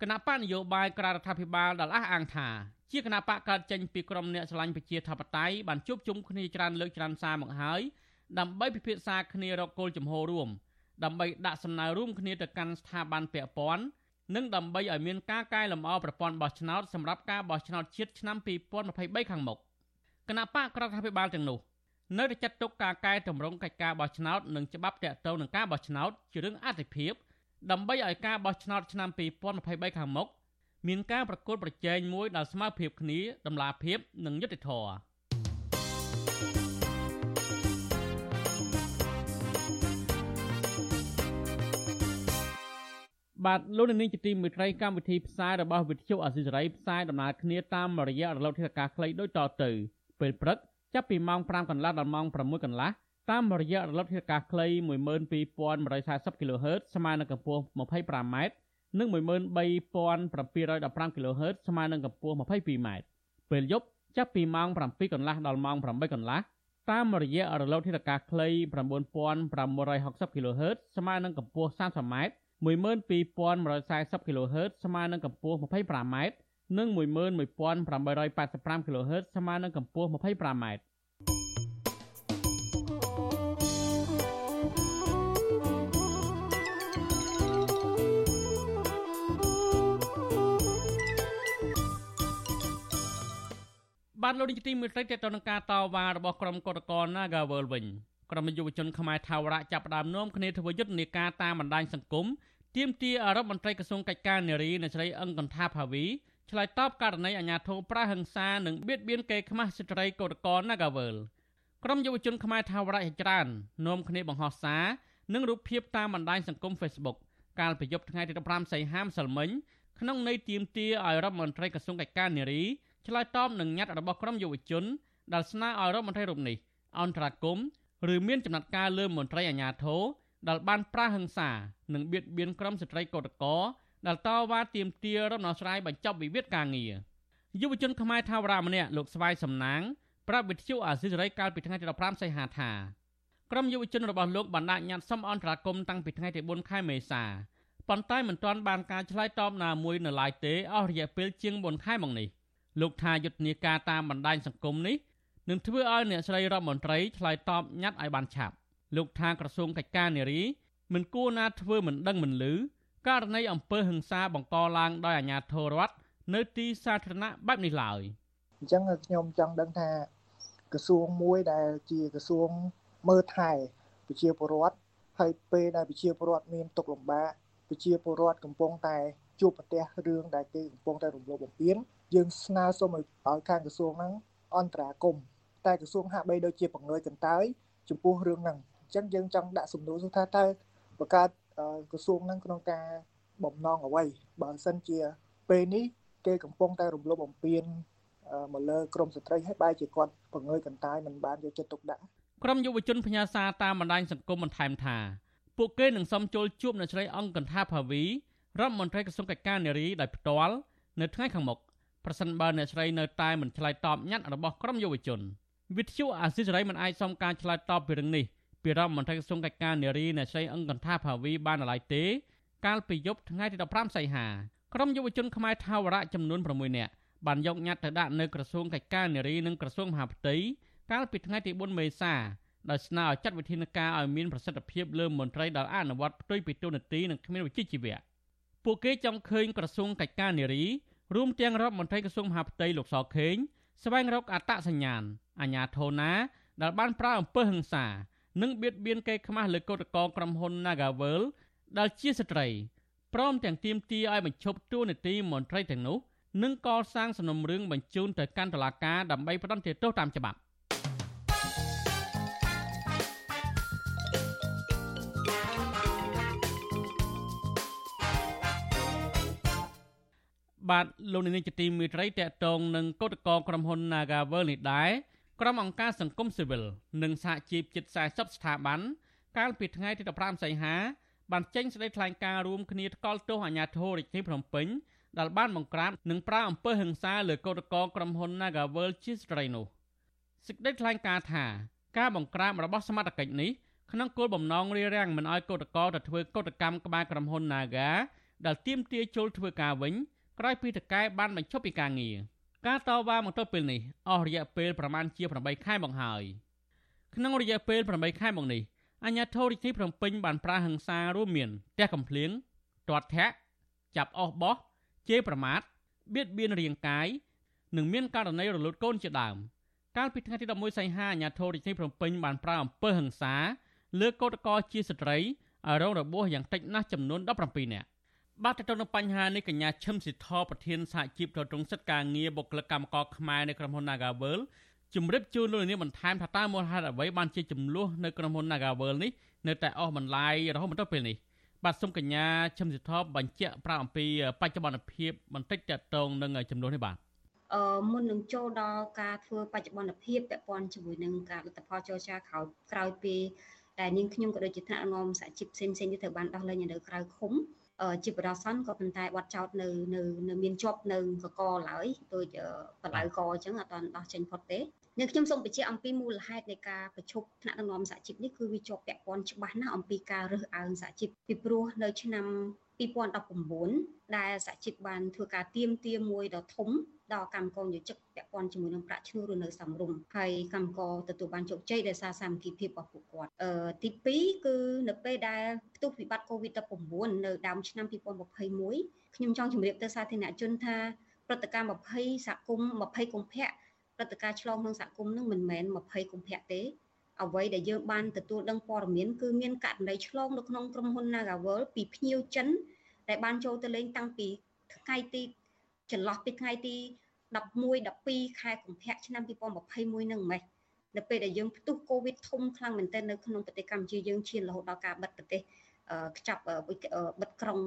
S1: គណៈបកនយោបាយក្រៅរដ្ឋាភិបាលដែលអះអាងថាជាគណៈបកកើតចេញពីក្រុមអ្នកឆ្លាញ់ប្រជាធិបតេយ្យបានជួបជុំគ្នាច្រើនលើកច្រើនសារមកហើយដើម្បីពិភាក្សាគ្នារកគោលជំហររួមដើម្បីដាក់សំណើរួមគ្នាទៅកាន់ស្ថាប័នពាក់ព័ន្ធនិងដើម្បីឲ្យមានការកែលម្អប្រព័ន្ធបោះឆ្នោតសម្រាប់ការបោះឆ្នោតជាតិឆ្នាំ2023ខាងមុខគណៈបកក្ររដ្ឋាភិបាលទាំងនោះ នៅតែចាត់ទុកការកែតម្រង់កិច្ចការបោះឆ្នោតនិងច្បាប់តាក់ទងនឹងការបោះឆ្នោតជារឿងអតិភិបដើម្បីឲ្យការបោះឆ្នោតឆ្នាំ2023ខាងមុខមានការប្រកួតប្រជែងមួយដែលស្មើភាពគ្នាតម្លាភាពនិងយុត្តិធម៌បាទលោកនាងជាទីមេត្រីកម្មវិធីផ្សាយរបស់វិទ្យុអសិរ័យផ្សាយដំណើរគ្នាតាមរយៈរលកធាតុអាកាសខ្លីដូចតទៅពេលព្រឹក ចាប់ពីម៉ោង5កន្លះដល់ម៉ោង6កន្លះតាមរយៈរលកធាតុអាកាសខ្លី12140 kHz ស្មើនឹងកម្ពស់ 25m និង13715 kHz ស្មើនឹងកម្ពស់ 22m ពេលយប់ចាប់ពីម៉ោង7កន្លះដល់ម៉ោង8កន្លះតាមរយៈរលកធាតុអាកាសខ្លី9560 kHz ស្មើនឹងកម្ពស់ 30m 12140 kHz ស្មើនឹងកម្ពស់ 25m និង11885 kHz ស្មើនឹងកម្ពស់ 25m បានលោកនាយកទីមេត្រីតទៅនឹងការតវ៉ារបស់ក្រុមកតកល Nagawal វិញក្រុមយុវជនខ្មែរថាវរៈចាប់ផ្ដើមនាំគ្នាធ្វើយុទ្ធនាការតាមបណ្ដាញសង្គមទាមទារអរដ្ឋមន្ត្រីក្រសួងកិច្ចការនារីអ្នកស្រីអឹងកន្ថាភាវី ឆ្លើយតបករណីអាញាធរប្រាហឹង្សានិងបៀតបៀនកេរ្តិ៍ខ្មាស់ស្ត្រីកោតកល Nagawal ក្រុមយុវជនខ្មែរថាវរៈជាច្រើននាំគ្នាបង្ហោះសារនិងរូបភាពតាមបណ្ដាញសង្គម Facebook កាលពីយប់ថ្ងៃទី15សីហាម្សិលមិញក្នុងន័យទាមទារឲ្យរដ្ឋមន្ត្រីក្រសួងកិច្ចការនារីឆ្លើយតបនឹងញត្តិរបស់ក្រុមយុវជនដែលស្នើឲ្យរដ្ឋមន្ត្រីរូបនេះអន្តរាគមឬមានចំណាត់ការលើមន្ត្រីអាជ្ញាធរដែលបានប្រាហឹង្សានិងបៀតបៀនក្រុមស្ត្រីកោតក្រ ដែលតវ៉ាទាមទាររំដោះស្រាយបញ្ចប់វិវាទការងារយុវជនខ្មែរថាវរៈម្នាក់លោកស្វាយសំណាងប្រាប់វិទ្យុអាស៊ីសេរីកាលពីថ្ងៃទី15សីហាថាក្រុមយុវជនរបស់លោកបានដាក់ញត្តិសុំអន្តរាគមន៍តាំងពីថ្ងៃទី4ខែមេសាប៉ុន្តែមិនទាន់បានការឆ្លើយតបណាមួយនៅឡើយទេអស់រយៈពេលជាង4ខែមកនេះលោកថាយុទ្ធនាការតាមបណ្ដាញសង្គមនេះនឹងធ្វើឲ្យអ្នកស្រីរដ្ឋមន្ត្រីឆ្លើយតបញត្តិឲ្យបានឆាប់លោកថាក្រសួងកិច្ចការនារីមិនគួរណាធ្វើមិនដឹងមិនឮ ករណីអំពើហិង្សាបង្កឡើងដោយអាជ្ញាធររដ្ឋនៅទីសាធារណៈបែបនេះឡើយ
S9: អញ្ចឹងខ្ញុំចង់ដឹងថាក្រសួងមួយដែលជាក្រសួងមើលថែប្រជាពលរដ្ឋហើយពេលដែលប្រជាពលរដ្ឋមានទុក្ខលំបាកប្រជាពលរដ្ឋកំពុងតែជួបប្រទះរឿងដែលគេកំពុងតែរំលោភបំពានយើងស្នើសុំឲ្យខាងក្រសួងហ្នឹងអន្តរាគមតែក្រសួងហាក់បីដូចជាបង្ងើយកន្តើយចំពោះរឿងហ្នឹងអញ្ចឹងយើងចង់ដាក់សំណួរថាតើបង្កើត ក្រសួងហ្នឹងក្នុងការបំណងអ្វីបើមិនសិនជាពេលនេះគេកំពុងតែរំលោភបំពានមកលើក្រមស្ត្រីហើយបែរជាគាត់បង្ងើយកន្តើយមិនបានយកចិត្តទុកដាក់
S1: ក្រមយុវជនផ្ញើសារតាមបណ្ដាញសង្គមបន្ថែមថាពួកគេនឹងសុំចូលជួបអ្នកស្រីអង្គកន្ថាភាវីរដ្ឋមន្ត្រីក្រសួងកិច្ចការនារីដោយផ្ទាល់នៅថ្ងៃខាងមុខប្រសិនបើអ្នកស្រីនៅតែមិនឆ្លើយតបញត្តិរបស់ក្រមយុវជនវិទ្យុអាស៊ីសេរីមិនអាចសុំការឆ្លើយតបពីរឿងនេះ ពីរដ្ឋមន្ត្រីក្រសួងកិច្ចការនារីអ្នកស្រីអង្គកន្ថាភាវីបានឡើយទេ កាលពីយប់ថ្ងៃទី15សីហាក្រមយុវជនខ្មែរថាវរៈចំនួន6នាក់បានយកញត្តិទៅដាក់នៅក្រសួងកិច្ចការនារីនិងក្រសួងមហាផ្ទៃកាលពីថ្ងៃទី4មេសាដោយស្នើឲ្យចាត់វិធានការឲ្យមានប្រសិទ្ធភាពលើមន្ត្រីដែលអនុវត្តផ្ទុយពីទូនាទីនិងគ្មានវិជ្ជាជីវៈពួកគេចង់ឃើញក្រសួងកិច្ចការនារីរួមទាំងរដ្ឋមន្ត្រីក្រសួងមហាផ្ទៃលោកសខេងស្វែងរកអត្តសញ្ញាណអាញាធរណាដែលបានប្រើអំពើហិង្សា និងបៀតបៀនកេរ្តិ៍ខ្មាស់លើកោតក្រក្រុមហ៊ុន Nagavel ដែលជាស្ត្រីព្រមទាំងទាមទារឲ្យបញ្ឈប់តួនាទីមន្ត្រីទាំងនោះនិងកសាងសំណុំរឿងបញ្ជូនទៅកាន់តុលាការដើម្បីផ្តន្ទាទោសតាមច្បាប់បបាទលោកនាងជាទីមេត្រីតកតងនឹងកោតកោក្រុមហ៊ុន Nagavel នេះដែរ ក្រុមអង្គការសង្គមស៊ីវិលនិងសហជីពជិត40ស្ថាប័នកាលពីថ្ងៃទី15សីហាបានចេញសេចក្តីថ្លែងការណ៍រួមគ្នាថ្កោលទោសអាជ្ញាធររាជធានីភ្នំពេញដែលបានបង្ក្រាបនិងប្រើអំពើហិង្សាលើកោតក្រក្រុមហ៊ុន Nagavel ជាស្ត្រីនោះសេចក្តីថ្លែងការណ៍ថាការបង្ក្រាបរបស់សមត្ថកិច្ចនេះក្នុងគោលបំណងរារាំងមិនឲ្យកោតក្រទៅធ្វើកោតកម្មក្បែរក្រុមហ៊ុន Naga ដែលទាមទារជលធ្វើការវិញក្រោយពីតកែបានបញ្ឈប់ពីការងារ ការតវ៉ាមកទល់ពេលនេះអស់រយៈពេលប្រមាណជា8ខែមកហើយក្នុងរយៈពេល8ខែមកនេះអាជ្ញាធររាជធានីភ្នំពេញបានប្រើហិង្សារួមមានទះកំភ្លៀងទាត់ធាក់ចាប់អស់បោះជេរប្រមាថបៀតបៀនរាងកាយនិងមានករណីរលូតកូនជាដើមកាលពីថ្ងៃទី11សីហាអាជ្ញាធររាជធានីភ្នំពេញបានប្រើអំពើហិង្សាលើកោតក្រជាស្ត្រីឲ្យរងរបួសយ៉ាងតិចណាស់ចំនួន17នាក់ បាទទៅនឹងបញ្ហានេះកញ្ញាឈឹមសិទ្ធរប្រធានសហជីពទៅត្រង់សិទ្ធិការងារបុគ្គលិកកម្មករខ្មែរនៅក្រុមហ៊ុន Nagavel ជំរាបជូនលោកនាងបន្ថែមថាតើមូលហេតុអ្វីបានជាចំនួននៅក្រុមហ៊ុន Nagavel នេះនៅតែអស់បន្លាយរហូតមកដល់ពេលនេះបាទសូមកញ្ញាឈឹមសិទ្ធរបញ្ជាក់ប្រាប់អំពីបច្ចុប្បន្នភាពបន្តិចតកតងនឹងចំនួននេះបាទ
S10: អឺមុននឹងចូលដល់ការធ្វើបច្ចុប្បន្នភាពពាក់ព័ន្ធជាមួយនឹងការលទ្ធផលចរចាក្រោយក្រោយពីដែលនាងខ្ញុំក៏ដូចជាថ្នាក់ងំសហជីពផ្សេងផ្សេងទៀតត្រូវបានដោះលែងនៅក្រៅឃុំ ជាបរិស័នក៏ប៉ុន្តែបាត់ចោតនៅនៅនៅមានជាប់នៅកកឡើយដូចបលៅកអញ្ចឹងអត់ដោះចេញផុតទេនៅខ្ញុំសូមបញ្ជាក់អំពីមូលហេតុនៃការប្រជុំថ្នាក់ដឹកនាំសហជីពនេះគឺវាជាប់ពាក់ព័ន្ធច្បាស់ណាស់អំពីការរើសអើងសហជីពពីព្រោះនៅឆ្នាំ 2019ដែលសហជីពបានធ្វើការទៀមទាមួយដ៏ធំដល់កម្មករយោជិកពាក់ព័ន្ធជាមួយនឹងប្រាក់ឈ្នួលឬនៅសំរុំហើយកម្មករទទួលបានជោគជ័យដោយសារសាមគ្គីភាពរបស់ពួកគាត់អឺទី2គឺនៅពេលដែលផ្ទុះវិបត្តិ COVID-19 នៅដើមឆ្នាំ2021ខ្ញុំចង់ជម្រាបទៅសាធារណជនថាព្រឹត្តិការណ៍20សហគមន៍20កុម្ភៈព្រឹត្តិការណ៍ឆ្លងក្នុងសហគមន៍នឹងមិនមែន20កុម្ភៈទេ អ្វីដែលយើងបានទទួលដឹងព័ត៌មានគឺមានករណីឆ្លងនៅក្នុងក្រុមហ៊ុន Nagavel ពីភ្ញៀវចិនដែលបានចូលទៅលេងតាំងពីថ្ងៃទីចន្លោះពីថ្ងៃទី11 12ខែកុម្ភៈឆ្នាំ2021នឹងម៉េចនៅពេលដែលយើងផ្ទុះកូវីដធំខ្លាំងមែនទែននៅក្នុងប្រទេសកម្ពុជាយើងឈានរហូតដល់ការបិទប្រទេសខ្ចាប់បិទក្រុង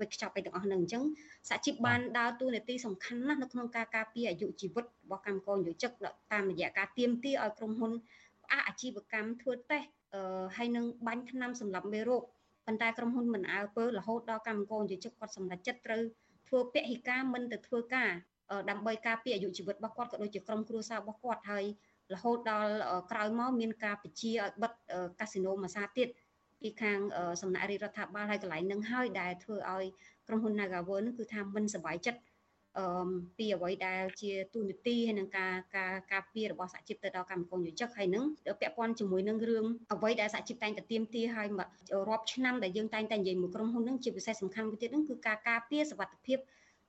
S10: បិទខ្ចាប់អីទាំងអស់ហ្នឹងអញ្ចឹងសហជីពបានដើរតួនាទីសំខាន់ណាស់នៅក្នុងការការពារអាយុជីវិតរបស់កម្មករយោជិកតាមរយៈការទៀមទាឲ្យក្រុមហ៊ុនផ្អាកអាជីវកម្មធ្វើតេស្តហើយនឹងបាញ់ថ្នាំសម្រាប់មេរោគប៉ុន្តែក្រុមហ៊ុនមិនអើពើរហូតដល់កម្មករយោជិកគាត់សម្រេចចិត្តត្រូវធ្វើពហិការមិនទៅធ្វើការដើម្បីការពារអាយុជីវិតរបស់គាត់ក៏ដូចជាក្រុមគ្រួសាររបស់គាត់ហើយរហូតដល់ក្រោយមកមានការបញ្ជាឲ្យបិទកាស៊ីណូមួយសាទៀតពីខាងសំណាក់រាជរដ្ឋាភិបាលហើយកន្លែងនឹងហើយដែលធ្វើឲ្យក្រុមហ៊ុន Nagavel នឹងគឺថាមិនសប្បាយចិត្ត អឺពីអ្វីដែលជាទូនីតិហើយនឹងការការការពាររបស់សហជីពទៅដល់កម្មករយោជិកហើយនឹងពាក់ព័ន្ធជាមួយនឹងរឿងអ្វីដែលសហជីពតែងតែទៀមទាឲ្យរាប់ឆ្នាំដែលយើងតែងតែនិយាយមួយក្រុមហ៊ុននឹងជាពិសេសសំខាន់មួយទៀតនឹងគឺការការពារសុវត្ថិភាព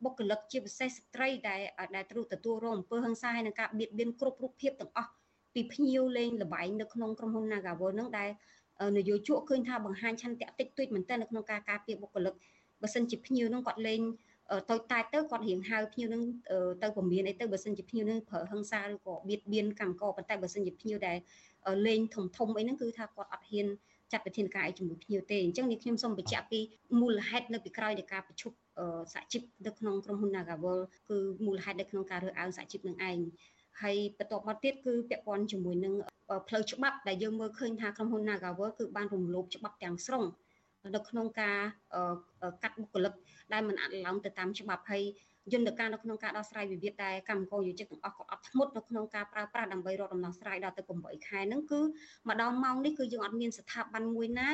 S10: បុគ្គលិកជាពិសេសស្ត្រីដែលដែលត្រូវទទួលរងអំពើហិង្សាហើយនឹងការបៀតបៀនគ្រប់រូបភាពទាំងអស់ពីភ្ញៀវលេងលបែងនៅក្នុងក្រុមហ៊ុន Nagavel នឹងដែលនយោជកឃើញថាបង្ហាញឆន្ទៈតិចតួចមែនទែននៅក្នុងការការពារបុគ្គលិកបើសិនជាភ្ញៀវនឹងគាត់លេង តូចតាចទៅគាត់រៀងហៅភ្ញៀវនឹងទៅពមៀនអីទៅបើសិនជាភ្ញៀវនឹងប្រើហិង្សាឬក៏បៀតបៀនកម្មករប៉ុន្តែបើសិនជាភ្ញៀវដែលលេងធំធំអីហ្នឹងគឺថាគាត់អត់ហ៊ានចាត់វិធានការអីជាមួយភ្ញៀវទេអញ្ចឹងនេះខ្ញុំសូមបញ្ជាក់ពីមូលហេតុនៅពីក្រោយនៃការប្រជុំសហជីពនៅក្នុងក្រុមហ៊ុន Nagavel គឺមូលហេតុនៅក្នុងការរើសអើងសហជីពនឹងឯងហើយបន្ទាប់មកទៀតគឺពាក់ព័ន្ធជាមួយនឹងផ្លូវច្បាប់ដែលយើងមើលឃើញថាក្រុមហ៊ុន Nagavel គឺបានរំលោភច្បាប់ទាំងស្រុង នៅក្នុងការកាត់បុគ្គលិកដែលមិនអនុលោមទៅតាមច្បាប់ហើយយន្តការនៅក្នុងការដោះស្រាយវិវាទដែលកម្មករយោជិកទាំងអស់ក៏អត់ធ្មត់នៅក្នុងការប្រើប្រាស់ដើម្បីរកដំណោះស្រាយដល់ទៅ8ខែហ្នឹងគឺមកដល់ម៉ោងនេះគឺយើងអត់មានស្ថាប័នមួយណា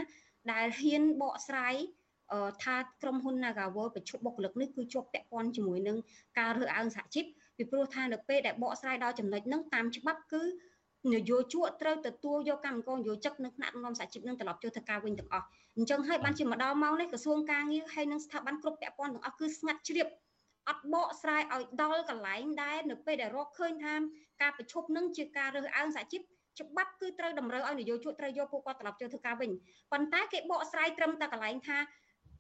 S10: ដែលហ៊ានបកស្រាយថាក្រុមហ៊ុន Nagavel ប្រជុំបុគ្គលិកនេះគឺជាប់ពាក់ព័ន្ធជាមួយនឹងការរើសអើងសហជីពពីព្រោះថានៅពេលដែលបកស្រាយដល់ចំណុចហ្នឹងតាមច្បាប់គឺ នយោជកត្រូវទទួលយកកម្មករនយោជិកនៅថ្នាក់ដឹកនាំសហជីពនឹងត្រឡប់ចូលធ្វើការវិញទាំងអស់អញ្ចឹងហើយបានជាមកដល់ម៉ោងនេះក្រសួងការងារហើយនឹងស្ថាប័នគ្រប់ពាក់ព័ន្ធទាំងអស់គឺស្ងាត់ជ្រាបអត់បកស្រាយឲ្យដល់កន្លែងដែលនៅពេលដែលរកឃើញថាការប្រជុំនឹងជាការរើសអើងសហជីពច្បាប់គឺត្រូវតម្រូវឲ្យនយោជកត្រូវយកពួកគាត់ត្រឡប់ចូលធ្វើការវិញប៉ុន្តែគេបកស្រាយត្រឹមតែកន្លែងថា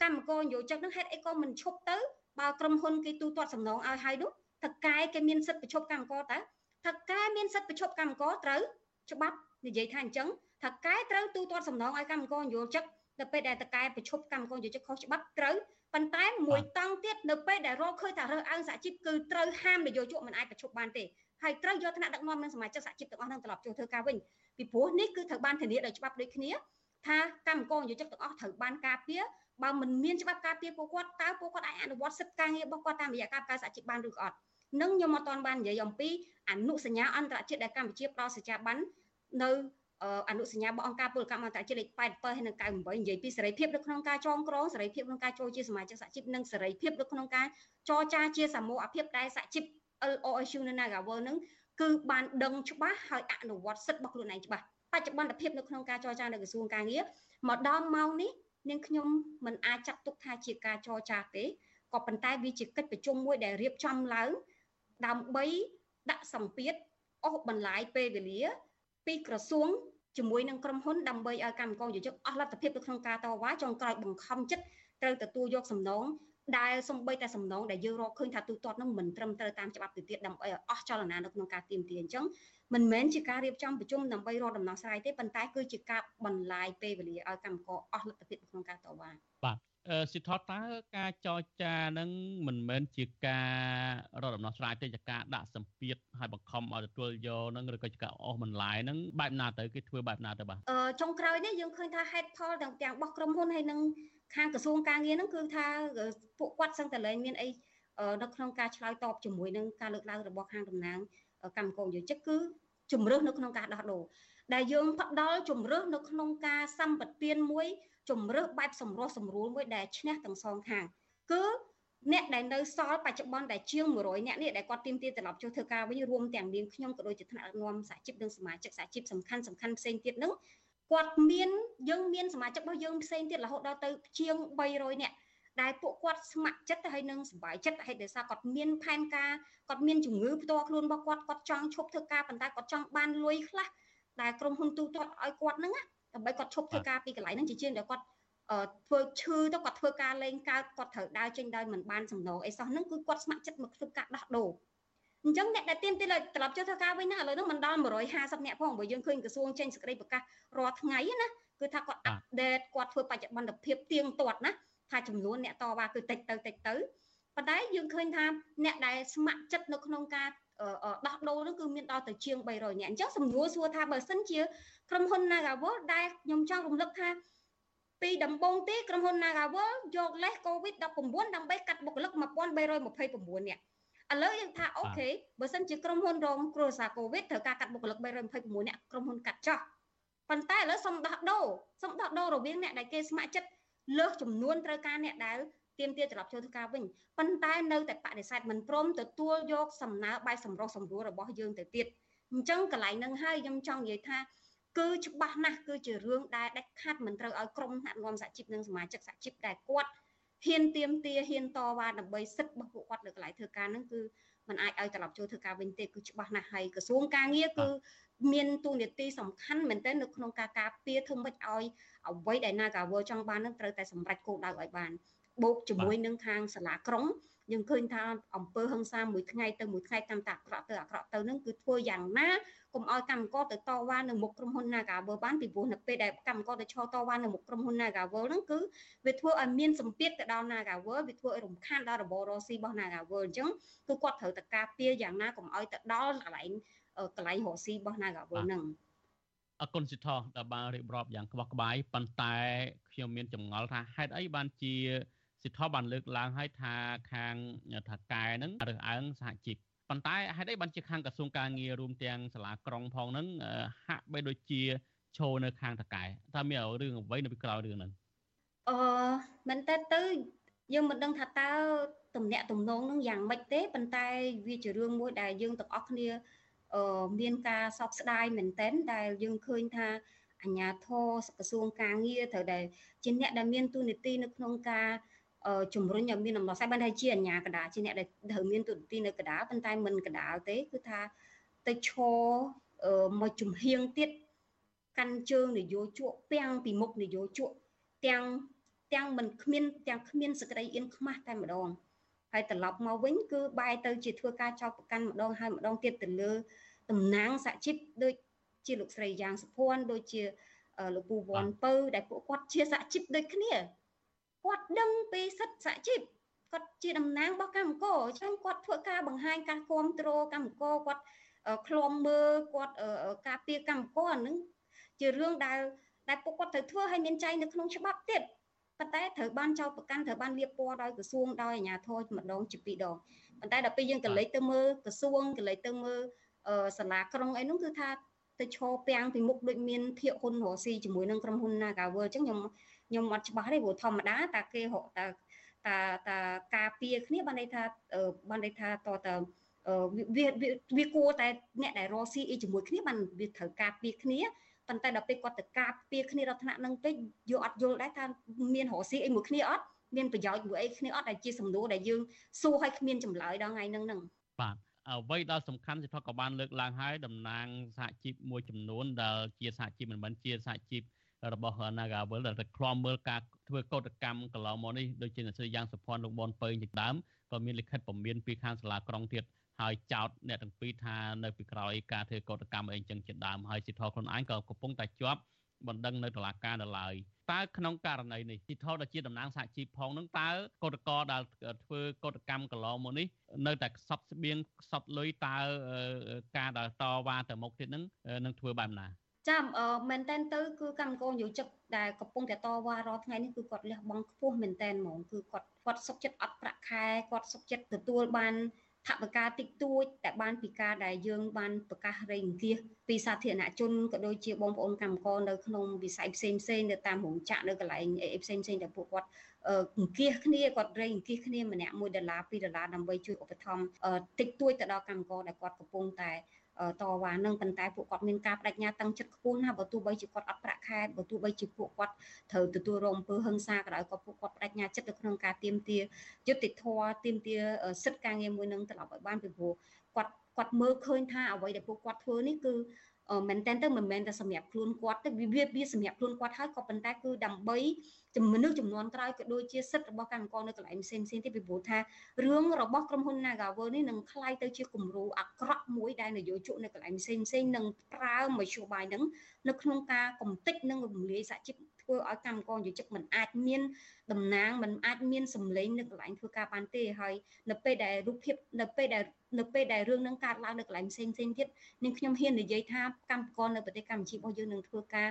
S10: កម្មករនយោជកនឹងហេតុអីក៏មិនឈប់ទៅបើក្រុមហ៊ុនគេទូទាត់សំណងឲ្យហើយនោះតកែគេមានសិទ្ធិប្រជុំកម្មករតើ តកែមានសិទ្ធិប្រជុំកម្មករត្រូវច្បាប់និយាយថាអញ្ចឹងតកែត្រូវទូទាត់សំណងឲ្យកម្មករនយោជកដល់ពេលដែលតកែប្រជុំកម្មករនយោជកខុសច្បាប់ត្រូវប៉ុន្តែមួយតង់ទៀតនៅពេលដែលរកឃើញថារើសអើងសហជីពគឺត្រូវហាមនយោជកមិនអាចប្រជុំបានទេហើយត្រូវយកថ្នាក់ដឹកនាំនិងសមាជិកសហជីពទាំងអស់នឹងត្រឡប់ចូលធ្វើការវិញពីព្រោះនេះគឺត្រូវបានធានាដោយច្បាប់ដូចគ្នាថាកម្មករនយោជកទាំងអស់ត្រូវបានការពារបើមិនមានច្បាប់ការពារពួកគាត់តើពួកគាត់អាចអនុវត្តសិទ្ធិការងាររបស់គាត់តាមរយៈការកើសហជីពបានឬក៏អត់ នឹងខ្ញុំអត់ទាន់បាននិយាយអំពីអនុសញ្ញាអន្តរជាតិដែលកម្ពុជាផ្ដល់សេចក្ដីបាននៅអនុសញ្ញារបស់អង្គការពលកម្មអន្តរជាតិលេខ87ហើយនិង98និយាយពីសេរីភាពនៅក្នុងការចងក្រងសេរីភាពក្នុងការចូលជាសមាជិកសហជីពនិងសេរីភាពនៅក្នុងការចរចាជាសមូហភាពដែលសហជីព LOSU នៅ Nagawal នឹងគឺបានដឹងច្បាស់ហើយអនុវត្តសិទ្ធិរបស់ខ្លួនឯងច្បាស់បច្ចុប្បន្នភាពនៅក្នុងការចរចានៅក្រសួងការងារមកដល់ម៉ោងនេះនាងខ្ញុំមិនអាចចាត់ទុកថាជាការចរចាទេក៏ប៉ុន្តែវាជាកិច្ចប្រជុំមួយដែលរៀបចំឡើង ដើម្បីដាក់សម្ពាធអស់បន្លាយពេលវេលា ពីក្រសួងជាមួយនឹងក្រុមហ៊ុនដើម្បីឲ្យកម្មករយោជកអស់លទ្ធភាពនៅក្នុងការតវ៉ាចុងក្រោយបង្ខំចិត្តត្រូវទទួលយកសំណងដែលសំបីតែសំណងដែលយើងរកឃើញថាទូទាត់នឹងមិនត្រឹមត្រូវតាមច្បាប់ទៅទៀតដើម្បីឲ្យអស់ចលនានៅក្នុងការទៀមទាអញ្ចឹងមិនមែនជាការរៀបចំប្រជុំដើម្បីរកដំណោះស្រាយទេប៉ុន្តែគឺជាការបន្លាយពេលវេលាឲ្យកម្មករអស់លទ្ធភាពក្នុងការតវ៉ា
S1: បាទ សិទ្ធតើការចរចានឹងមិនមែនជាការរកដំណោះស្រាយទេជាការដាក់សម្ពាធឲ្យបង្ខំឲ្យទទួលយកនឹងឬក៏ជាការអស់បន្លាយនឹងបែបណាទៅគេធ្វើបែបណាទៅបាទ
S10: អឺចុងក្រោយនេះយើងឃើញថាហេតុផលទាំងទាំងរបស់ក្រុមហ៊ុនហើយនឹងខាងក្រសួងការងារហ្នឹងគឺថាពួកគាត់សឹងតែលែងមានអីនៅក្នុងការឆ្លើយតបជាមួយនឹងការលើកឡើងរបស់ខាងតំណាងកម្មករយោជិកគឺជំរឿសនៅក្នុងការដោះដូរដែលយើងផ្ដល់ជំរឿសនៅក្នុងការសម្បទានមួយ ជំរឿសបែបសម្រោះសម្រួលមួយដែលឈ្នះទាំងសងខាងគឺអ្នកដែលនៅសល់បច្ចុប្បន្នដែលជាង100អ្នកនេះដែលគាត់ទៀមទាត្រឡប់ចូលធ្វើការវិញរួមទាំងនាងខ្ញុំក៏ដូចជាថ្នាក់ដឹកនាំសហជីពនិងសមាជិកសហជីពសំខាន់សំខាន់ផ្សេងទៀតនឹងគាត់មានយើងមានសមាជិករបស់យើងផ្សេងទៀតរហូតដល់ទៅជាង300នាក់ដែលពួកគាត់ស្ម័គ្រចិត្តហើយនឹងសប្បាយចិត្តហើយដោយសារគាត់មានផែនការគាត់មានជំងឺផ្ទាល់ខ្លួនរបស់គាត់គាត់ចង់ឈប់ធ្វើការប៉ុន្តែគាត់ចង់បានលុយខ្លះដែលក្រុមហ៊ុនទូទាត់ឲ្យគាត់ហ្នឹង ដើម្បីគាត់ឈប់ធ្វើការពីកន្លែងហ្នឹងជាជាងដែលគាត់ធ្វើឈឺទៅគាត់ធ្វើការលេងកើតគាត់ត្រូវដើរចេញដោយមិនបានសំណងអីសោះហ្នឹងគឺគាត់ស្ម័គ្រចិត្តមកធ្វើការដោះដូរអញ្ចឹងអ្នកដែលទៀមទីត្រឡប់ចូលធ្វើការវិញហ្នឹងឥឡូវហ្នឹងមិនដល់150អ្នកផងបើយើងឃើញក្រសួងចេញសេចក្តីប្រកាសរាល់ថ្ងៃណាគឺថាគាត់អាប់ដេតគាត់ធ្វើបច្ចុប្បន្នភាពទៀងទាត់ណាថាចំនួនអ្នកតវ៉ាគឺតិចទៅតិចទៅប៉ុន្តែយើងឃើញថាអ្នកដែលស្ម័គ្រចិត្តនៅក្នុងការ ដោះដូរនោះគឺមានដល់ទៅជាង300នាក់អញ្ចឹងសំណួរសួរថាបើសិនជាក្រុមហ៊ុន Nagawal ដែលខ្ញុំចង់រំលឹកថាពីដំបូងទីក្រុមហ៊ុន Nagawal យកលេស COVID-19 ដើម្បីកាត់បុគ្គលិក1329នាក់ឥឡូវយើងថាអូខេបើសិនជាក្រុមហ៊ុនរងគ្រោះសារ COVID ត្រូវការកាត់បុគ្គលិក329នាក់ក្រុមហ៊ុនកាត់ចោះប៉ុន្តែឥឡូវសុំដោះដូរសុំដោះដូររវាងអ្នកដែលគេស្ម័គ្រចិត្តលើសចំនួនត្រូវការអ្នកដែល ទៀមទាត្រឡប់ចូលធ្វើការវិញប៉ុន្តែនៅតែបដិសេធមិនព្រមទទួលយកសំណើបាយសម្រុះសម្រួលរបស់យើងទៅទៀតអញ្ចឹងកន្លែងហ្នឹងហើយខ្ញុំចង់និយាយថាគឺច្បាស់ណាស់គឺជារឿងដែលដាច់ខាត់មិនត្រូវឲ្យក្រុមថ្នាក់នាំសហជីពនិងសមាជិកសហជីពដែលគាត់ហ៊ានទៀមទាហ៊ានតវ៉ាដើម្បីសិទ្ធិរបស់ពួកគាត់នៅកន្លែងធ្វើការហ្នឹងគឺมันអាចឲ្យត្រឡប់ចូលធ្វើការវិញទេគឺច្បាស់ណាស់ហើយក្រសួងការងារគឺមានទូនាទីសំខាន់មែនទែននៅក្នុងការការពារធ្វើម៉េចឲ្យអ្វីដែល Nagawal ចង់បាននឹងត្រូវតែសម្រេចគោលដៅឲ្យបាន បូកជាមួយនឹងខាងសាលាក្រុងយើងឃើញថាអង្គើហឹង្សាមួយថ្ងៃទៅមួយថ្ងៃតាមតាអាក្រក់ទៅអាក្រក់ទៅនឹងគឺធ្វើយ៉ាងណាកុំឲ្យកម្មករទៅតវ៉ានៅមុខក្រុមហ៊ុន Nagawal បានពីព្រោះនៅពេលដែលកម្មករទៅឈរតវ៉ានៅមុខក្រុមហ៊ុន Nagawal ហ្នឹងគឺវាធ្វើឲ្យមានសម្ពាធទៅដល់ Nagawal វាធ្វើឲ្យរំខានដល់របបរស៊ីរបស់ Nagawal អញ្ចឹងគឺគាត់ត្រូវតែការពារយ៉ាងណាកុំឲ្យទៅដល់កន្លែងកន្លែងរស៊ីរបស់ Nagawal ហ្នឹង
S1: អគុណសិទ្ធដែលបានរៀបរាប់យ៉ាងក្បោះក្បាយប៉ុន្តែខ្ញុំមានចម្ងល់ថាហេតុអីបានជា សិទ្ធបានលើកឡើងឲ្យថាខាងថាកែហ្នឹងរើសអើងសហជីពប៉ុន្តែហេតុអីបានជាខាងក្រសួងការងាររួមទាំងសាលាក្រុងផងហ្នឹងហាក់បីដូចជាឈរនៅខាងតកែថាមានរឿងអ្វីនៅពីក្រោយរឿងហ្នឹង
S10: អឺមែនតើទៅយើងមិនដឹងថាតើតំណាក់តំណងនឹងយ៉ាងម៉េចទេប៉ុន្តែវាជារឿងមួយដែលយើងទាំងអស់គ្នាអឺមានការសោកស្ដាយមែនទែនដែលយើងឃើញថាអាជ្ញាធរក្រសួងការងារត្រូវតែជាអ្នកដែលមានទូនីតិនៅក្នុងការ ជំរុញឲ្យមានដំណោះស្រាយបានតែជាអញ្ញាកដាជាអ្នកដែលត្រូវមានទូនីតិនៅកដាប៉ុន្តែមិនកដាលទេគឺថាទៅឈរមកជំហៀងទៀតកាន់ជើងនយោជកពាំងពីមុខនយោជកទាំងទាំងមិនគ្មានទាំងគ្មានសក្តីអៀនខ្មាស់តែម្ដងហើយត្រឡប់មកវិញគឺបែរទៅជាធ្វើការចោទប្រកាន់ម្ដងហើយម្ដងទៀតទៅលើតំណាងសហជីពដូចជាលោកស្រីយ៉ាងសុភ័ណ្ឌដូចជាលោកពូវ៉ាន់ពៅដែលពួកគាត់ជាសហជីពដូចគ្នា គាត់ដឹងពីសិទ្ធិសហជីពគាត់ជាតំណាងរបស់កម្មករអញ្ចឹងគាត់ធ្វើការបង្ហាញការគ្រប់គ្រងកម្មករគាត់ឃ្លាំមើលគាត់ការពារកម្មករអានឹងជារឿងដែលដែលពួកគាត់ត្រូវធ្វើឲ្យមានចែងនៅក្នុងច្បាប់ទៀតប៉ុន្តែត្រូវបានចោទប្រកាន់ត្រូវបានលៀបពណ៌ដោយក្រសួងដោយអាជ្ញាធរម្ដងជាពីរដងប៉ុន្តែដល់ពេលយើងកលេចទៅមើលក្រសួងកលេចទៅមើលសាលាក្រុងអីនោះគឺថាទៅឈរពាំងពីមុខដូចមានភាកហ៊ុនរស់ស៊ីជាមួយនឹងក្រុមហ៊ុន Nagaworld អញ្ចឹងខ្ញុំ ខ្ញុំអត់ច្បាស់ទេព្រោះធម្មតាតាគេរកតាតាតាការពារគ្នាបានន័យថាបានន័យថាតតវាវាគួរតែអ្នកដែលរស់ស៊ីអីជាមួយគ្នាបានវាត្រូវការពារគ្នាប៉ុន្តែដល់ពេលគាត់ទៅការពារគ្នាដល់ថ្នាក់នឹងពេកយកអត់យល់ដែរថាមានរស់ស៊ីអីមួយគ្នាអត់មានប្រយោជន៍មួយអីគ្នាអត់ដែលជាសំណួរដែលយើងសួរឲ្យគ្មានចម្លើយដល់ថ្ងៃហ្នឹងហ្នឹង
S1: បាទអ្វីដែលសំខាន់សិទ្ធិក៏បានលើកឡើងហើយតំណាងសហជីពមួយចំនួនដែលជាសហជីពមិនមែនជាសហជីព របស់ Nagawal ដែលឃ្លាំមើលការធ្វើកោតកម្មកន្លងមកនេះដូចជាអ្នកស្រីយ៉ាងសុភ័ណ្ឌលោកបនពើជាដើមក៏មានលិខិតពមៀនពីខាងសាលាក្រុងទៀតហើយចោតអ្នកទាំងពីរថានៅពីក្រោយការធ្វើកោតកម្មអីចឹងជាដើមហើយសិទ្ធិខ្លួនឯងក៏កំពុងតែជាប់បណ្ដឹងនៅតុលាការនៅឡើយតើក្នុងករណីនេះទីថោដែលជាតំណាងសហជីពផងនឹងតើកតកដែលធ្វើកតកម្មកន្លងមកនេះនៅតែខ្សត់ស្បៀងខ្សត់លុយតើការដែលតវ៉ាទៅមុខទៀតនឹងនឹងធ្វើបែបណា
S10: ចាំអឺមែនតែនទៅគឺកម្មករយោជិកដែលកំពុងតែតវ៉ារាល់ថ្ងៃនេះគឺគាត់លះបង់ខ្ពស់មែនតែនហ្មងគឺគាត់គាត់សុខចិត្តអត់ប្រាក់ខែគាត់សុខចិត្តទទួលបានថវិកាតិចតួចតែបានពីការដែលយើងបានប្រកាសរៃអង្គាសពីសាធារណជនក៏ដូចជាបងប្អូនកម្មករនៅក្នុងវិស័យផ្សេងផ្សេងនៅតាមរោងចក្រនៅកន្លែងផ្សេងផ្សេងដែលពួកគាត់អង្គាសគ្នាគាត់រៃអង្គាសគ្នាម្នាក់1ដុល្លារ2ដុល្លារដើម្បីជួយឧបត្ថម្ភតិចតួចទៅដល់កម្មករដែលគាត់កំពុងតែ តវ៉ានឹងប៉ុន្តែពួកគាត់មានការបដិញ្ញាតាំងចិត្តខ្ពស់ណាបើទោះបីជាគាត់អត់ប្រាក់ខែបើទោះបីជាពួកគាត់ត្រូវទទួលរងអំពើហិង្សាក៏ដោយក៏ពួកគាត់បដិញ្ញាចិត្តនៅក្នុងការទៀមទាយុត្តិធម៌ទៀមទាសិទ្ធិការងារមួយនឹងត្រឡប់ឲ្យបានពីព្រោះគាត់គាត់មើលឃើញថាអ្វីដែលពួកគាត់ធ្វើនេះគឺ មែនតើទៅមិនមែនតែសម្រាប់ខ្លួនគាត់ទេវាវាសម្រាប់ខ្លួនគាត់ហើយក៏ប៉ុន្តែគឺដើម្បីមនុស្សចំនួនក្រោយក៏ដូចជាសិទ្ធិរបស់កម្មករនៅកន្លែងផ្សេងផ្សេងទៀតពីព្រោះថារឿងរបស់ក្រុមហ៊ុន Nagavel នេះនឹងคล้ายទៅជាគំរូអាក្រក់មួយដែលនយោជកនៅកន្លែងផ្សេងផ្សេងនឹងប្រើមធ្យោបាយហ្នឹងនៅក្នុងការកំទេចនិងរំលាយសហជីព ធ្វើឲ្យកម្មករយោជិកមិនអាចមានតំណាងមិនអាចមានសម្លេងនៅកន្លែងធ្វើការបានទេហើយនៅពេលដែលរូបភាពនៅពេលដែលនៅពេលដែលរឿងនឹងកើតឡើងនៅកន្លែងផ្សេងផ្សេងទៀតនាងខ្ញុំហ៊ាននិយាយថាកម្មករនៅប្រទេសកម្ពុជារបស់យើងនឹងធ្វើការ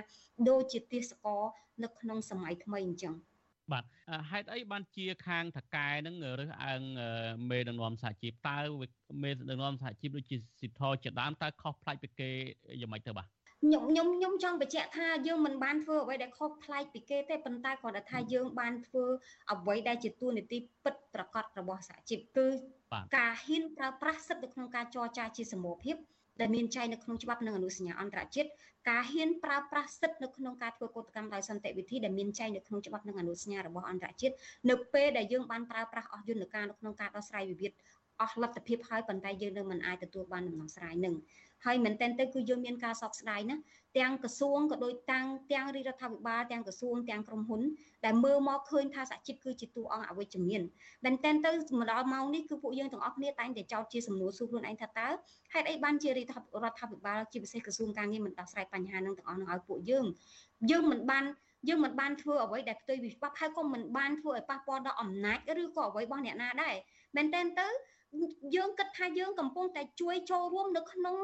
S10: ដូចជាទេសកលនៅក្នុងសម័យថ្មីអញ្ចឹង
S1: បាទហេតុអីបានជាខាងថកែនឹងរើសអើងមេដឹកនាំសហជីពតើមេដឹកនាំសហជីពដូចជាសិទ្ធិជាដើមតើខុសប្លែកពីគេយ៉ាងម៉េចទៅបាទ
S10: ខ្ញុំខ្ញុំខ្ញុំចង់បញ្ជាក់ថាយើងមិនបានធ្វើអ្វីដែលខុសប្លែកពីគេទេប៉ុន្តែគ្រាន់តែថាយើងបានធ្វើអ្វីដែលជាទួនាទីពិតប្រាកដរបស់សហជីពគឺការហ៊ានប្រើប្រាស់សិទ្ធិនៅក្នុងការចរចាជាសមូហភាពដែលមានចែងនៅក្នុងច្បាប់និងអនុសញ្ញាអន្តរជាតិការហ៊ានប្រើប្រាស់សិទ្ធិនៅក្នុងការធ្វើកោតកម្មដោយសន្តិវិធីដែលមានចែងនៅក្នុងច្បាប់និងអនុសញ្ញារបស់អន្តរជាតិនៅពេលដែលយើងបានប្រើប្រាស់អស់យន្តការនៅក្នុងការដោះស្រាយវិវាទអស់លទ្ធភាពហើយប៉ុន្តែយើងនៅមិនអាចទទួលបានដំណោះស្រាយនឹង ហើយមែនតើទៅគឺយើងមានការសោកស្ដាយណាទាំងក្រសួងក៏ដូចតាំងទាំងរាជរដ្ឋាភិបាលទាំងក្រសួងទាំងក្រុមហ៊ុនដែលមើលមកឃើញថាសហជីពគឺជាតួអង្គអវិជ្ជមានមែនតើទៅមកដល់ម៉ោងនេះគឺពួកយើងទាំងអស់គ្នាតែងតែចោទជាសំណួរសួរខ្លួនឯងថាតើហេតុអីបានជារាជរដ្ឋាភិបាលជាពិសេសក្រសួងការងារមិនដោះស្រាយបញ្ហានឹងទាំងអស់នោះឲ្យពួកយើងយើងមិនបានយើងមិនបានធ្វើអ្វីដែលផ្ទុយពីច្បាប់ហើយក៏មិនបានធ្វើឲ្យប៉ះពាល់ដល់អំណាចឬក៏អ្វីរបស់អ្នកណាដែរមែនតើទៅយើងគិតថាយើងកំពុងតែជួយចូលរួមនៅក្នុង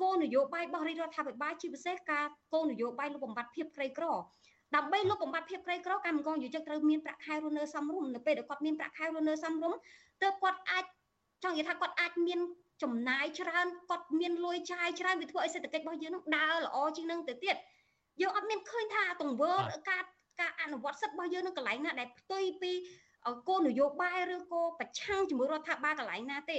S10: គោលនយោបាយរបស់រាជរដ្ឋាភិបាលជាពិសេសការគោលនយោបាយលុបបំបាត់ភាពក្រីក្រដើម្បីលុបបំបាត់ភាពក្រីក្រកម្មករយុជិកត្រូវមានប្រាក់ខែរស់នៅសមរម្យនៅពេលដែលគាត់មានប្រាក់ខែរស់នៅសមរម្យទើបគាត់អាចចង់និយាយថាគាត់អាចមានចំណាយច្រើនគាត់មានលុយចាយច្រើនវាធ្វើឲ្យសេដ្ឋកិច្ចរបស់យើងនឹងដើរល្អជាងនឹងទៅទៀតយើងអត់មានឃើញថាទង្វើការការអនុវត្តសិទ្ធិរបស់យើងនៅកន្លែងណាដែលផ្ទុយពីគោលនយោបាយឬក៏ប្រឆាំងជាមួយរដ្ឋាភិបាលកន្លែងណាទេ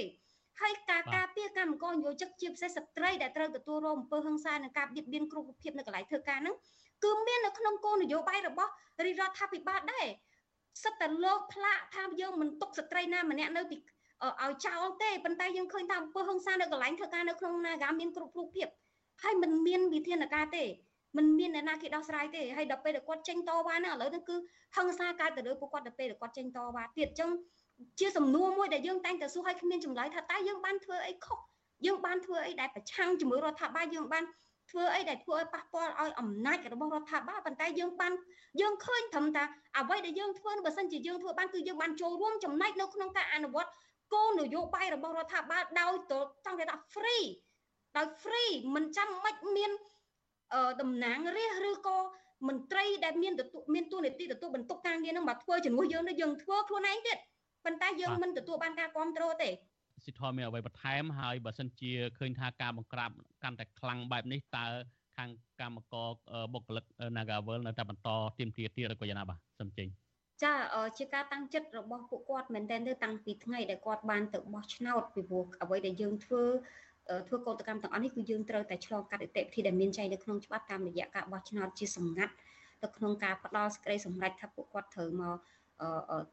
S10: ហើយការការពារកម្មករនិយោជិកជាពិសេសស្ត្រីដែលត្រូវទទួលរងអំពើហិង្សានិងការបៀតបៀនគ្រប់រូបភាពនៅកន្លែងធ្វើការហ្នឹងគឺមាននៅក្នុងគោលនយោបាយរបស់រាជរដ្ឋាភិបាលដែរសិតតែលោកផ្លាកថាយើងមិនទុកស្ត្រីណាម្នាក់នៅពីឲ្យចោលទេប៉ុន្តែយើងឃើញថាអំពើហិង្សានៅកន្លែងធ្វើការនៅក្នុង Naga មានគ្រប់រូបភាពហើយมันមានវិធានការទេมันមានអ្នកណាគេដោះស្រាយទេហើយដល់ពេលដែលគាត់ចេញតវ៉ាហ្នឹងឥឡូវហ្នឹងគឺហឹង្សាកើតទៅលើពួកគាត់ដល់ពេលដែលគាត់ចេញតវ៉ាទៀតអញ្ចឹង ជាសំណួរមួយដែលយើងតែងតែសួរឲ្យគ្មានចម្លើយថាតើយើងបានធ្វើអីខុសយើងបានធ្វើអីដែលប្រឆាំងជាមួយរដ្ឋាភិបាលយើងបានធ្វើអីដែលធ្វើឲ្យប៉ះពាល់ឲ្យអំណាចរបស់រដ្ឋាភិបាលប៉ុន្តែយើងបានយើងឃើញត្រឹមតែអ្វីដែលយើងធ្វើបើសិនជាយើងធ្វើបានគឺយើងបានចូលរួមចំណែកនៅក្នុងការអនុវត្តគោលនយោបាយរបស់រដ្ឋាភិបាលដោយចង់និយាយថា free ដោយ free មិនចាំមិនមានតំណាងរាស្ត្រឬក៏មន្ត្រីដែលមានទទួលមានទួនាទីទទួលបន្ទុកការងារនឹងមកធ្វើជំនួសយើងទៅយើងធ្វើខ្លួនឯងទៀត ប៉ុន្តែយើងមិនទទួលបានការគ្រប់គ្រងទេ
S1: សិទ្ធិមានអ្វីបន្ថែមហើយបើសិនជាឃើញថាការបង្ក្រាបកាន់តែខ្លាំងបែបនេះតើខាងកម្មករបុគ្គលិក Nagavel នៅតែបន្តទៀមទាទៀតឬក៏យ៉ាងណាបាទសំចេញ
S10: ចាជាការតាំងចិត្តរបស់ពួកគាត់មែនទែនទៅតាំងពីថ្ងៃដែលគាត់បានទៅបោះឆ្នោតពីព្រោះអ្វីដែលយើងធ្វើធ្វើកោតកម្មទាំងអស់នេះគឺយើងត្រូវតែឆ្លងកាត់អតិថិដែលមានចែងនៅក្នុងច្បាប់តាមរយៈការបោះឆ្នោតជាសម្ងាត់ទៅក្នុងការផ្ដល់សេចក្តីសម្រេចថាពួកគាត់ត្រូវមក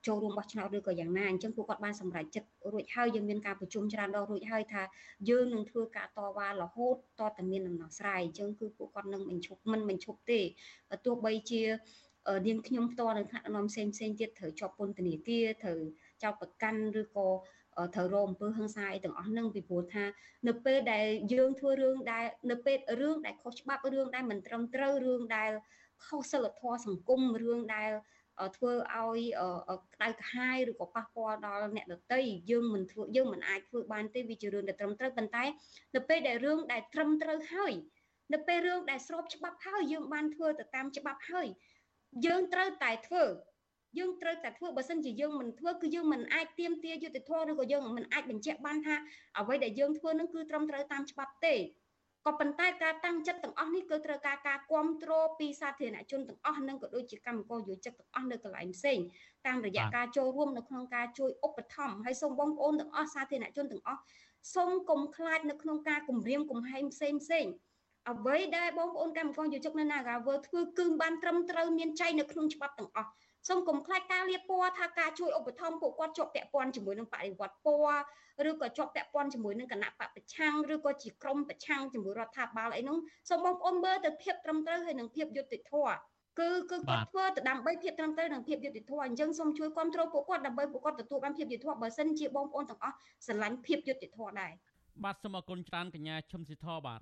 S10: ចូលរួមបោះឆ្នោតឬក៏យ៉ាងណាអញ្ចឹងពួកគាត់បានសម្រេចចិត្តរួចហើយយើងមានការប្រជុំច្រើនដងរួចហើយថាយើងនឹងធ្វើការតវ៉ារហូតតតែមានដំណោះស្រាយអញ្ចឹងគឺពួកគាត់នឹងមិនឈប់មិនមិនឈប់ទេទោះបីជានាងខ្ញុំផ្ទាល់នៅថ្នាក់ដឹកនាំផ្សេងផ្សេងទៀតត្រូវជាប់ពន្ធនាគារត្រូវចោទប្រកាន់ឬក៏ត្រូវរងអំពើហិង្សាអីទាំងអស់ហ្នឹងពីព្រោះថានៅពេលដែលយើងធ្វើរឿងដែលនៅពេលរឿងដែលខុសច្បាប់រឿងដែលមិនត្រឹមត្រូវរឿងដែលខុសសិលធម៌សង្គមរឿងដែល ធ្វើឲ្យក្តៅក្រហាយឬក៏ប៉ះពាល់ដល់អ្នកដទៃយើងមិនធ្វើយើងមិនអាចធ្វើបានទេវាជារឿងដែលត្រឹមត្រូវប៉ុន្តែនៅពេលដែលរឿងដែលត្រឹមត្រូវហើយនៅពេលរឿងដែលស្របច្បាប់ហើយយើងបានធ្វើទៅតាមច្បាប់ហើយយើងត្រូវតែធ្វើយើងត្រូវតែធ្វើបើសិនជាយើងមិនធ្វើគឺយើងមិនអាចទៀមទាយុត្តិធម៌ឬក៏យើងមិនអាចបញ្ជាក់បានថាអ្វីដែលយើងធ្វើនឹងគឺត្រឹមត្រូវតាមច្បាប់ទេ ក៏ប៉ុន្តែការតាំងចិត្តទាំងអស់នេះគឺត្រូវការការគ្រប់គ្រងពីសាធារណជនទាំងអស់និងក៏ដូចជាកម្មករយោជិកទាំងអស់នៅកន្លែងផ្សេងតាមរយៈការចូលរួមនៅក្នុងការជួយឧបត្ថម្ភហើយសូមបងប្អូនទាំងអស់សាធារណជនទាំងអស់សូមកុំខ្លាចនៅក្នុងការគម្រាមកំហែងផ្សេងផ្សេងអ្វីដែលបងប្អូនកម្មករយោជិកនៅ Nagavel ធ្វើគឺបានត្រឹមត្រូវមានចែងនៅក្នុងច្បាប់ទាំងអស់ សូមកុំខ្លាចការលៀបពណ៌ថាការជួយឧបត្ថម្ភពួកគាត់ជាប់ពាក់ព័ន្ធជាមួយនឹងបដិវត្តពណ៌ឬក៏ជាប់ពាក់ព័ន្ធជាមួយនឹងគណៈបពប្រឆាំងឬក៏ជាក្រុមប្រឆាំងជាមួយរដ្ឋាភិបាលអីនោះសូមបងប្អូនមើលទៅភាពត្រឹមត្រូវហើយនឹងភាពយុត្តិធម៌គឺគឺគាត់ធ្វើទៅដើម្បីភាពត្រឹមត្រូវនិងភាពយុត្តិធម៌អញ្ចឹងសូមជួយគ្រប់គ្រងពួកគាត់ដើម្បីពួកគាត់ទទួលបានភាពយុត្តិធម៌បើសិនជាបងប្អូនទាំងអស់ស្រឡាញ់ភាពយុត្តិធម៌ដែរ
S1: បាទសូមអរគុណច្រើនកញ្ញាឈឹមស៊ីធបាទ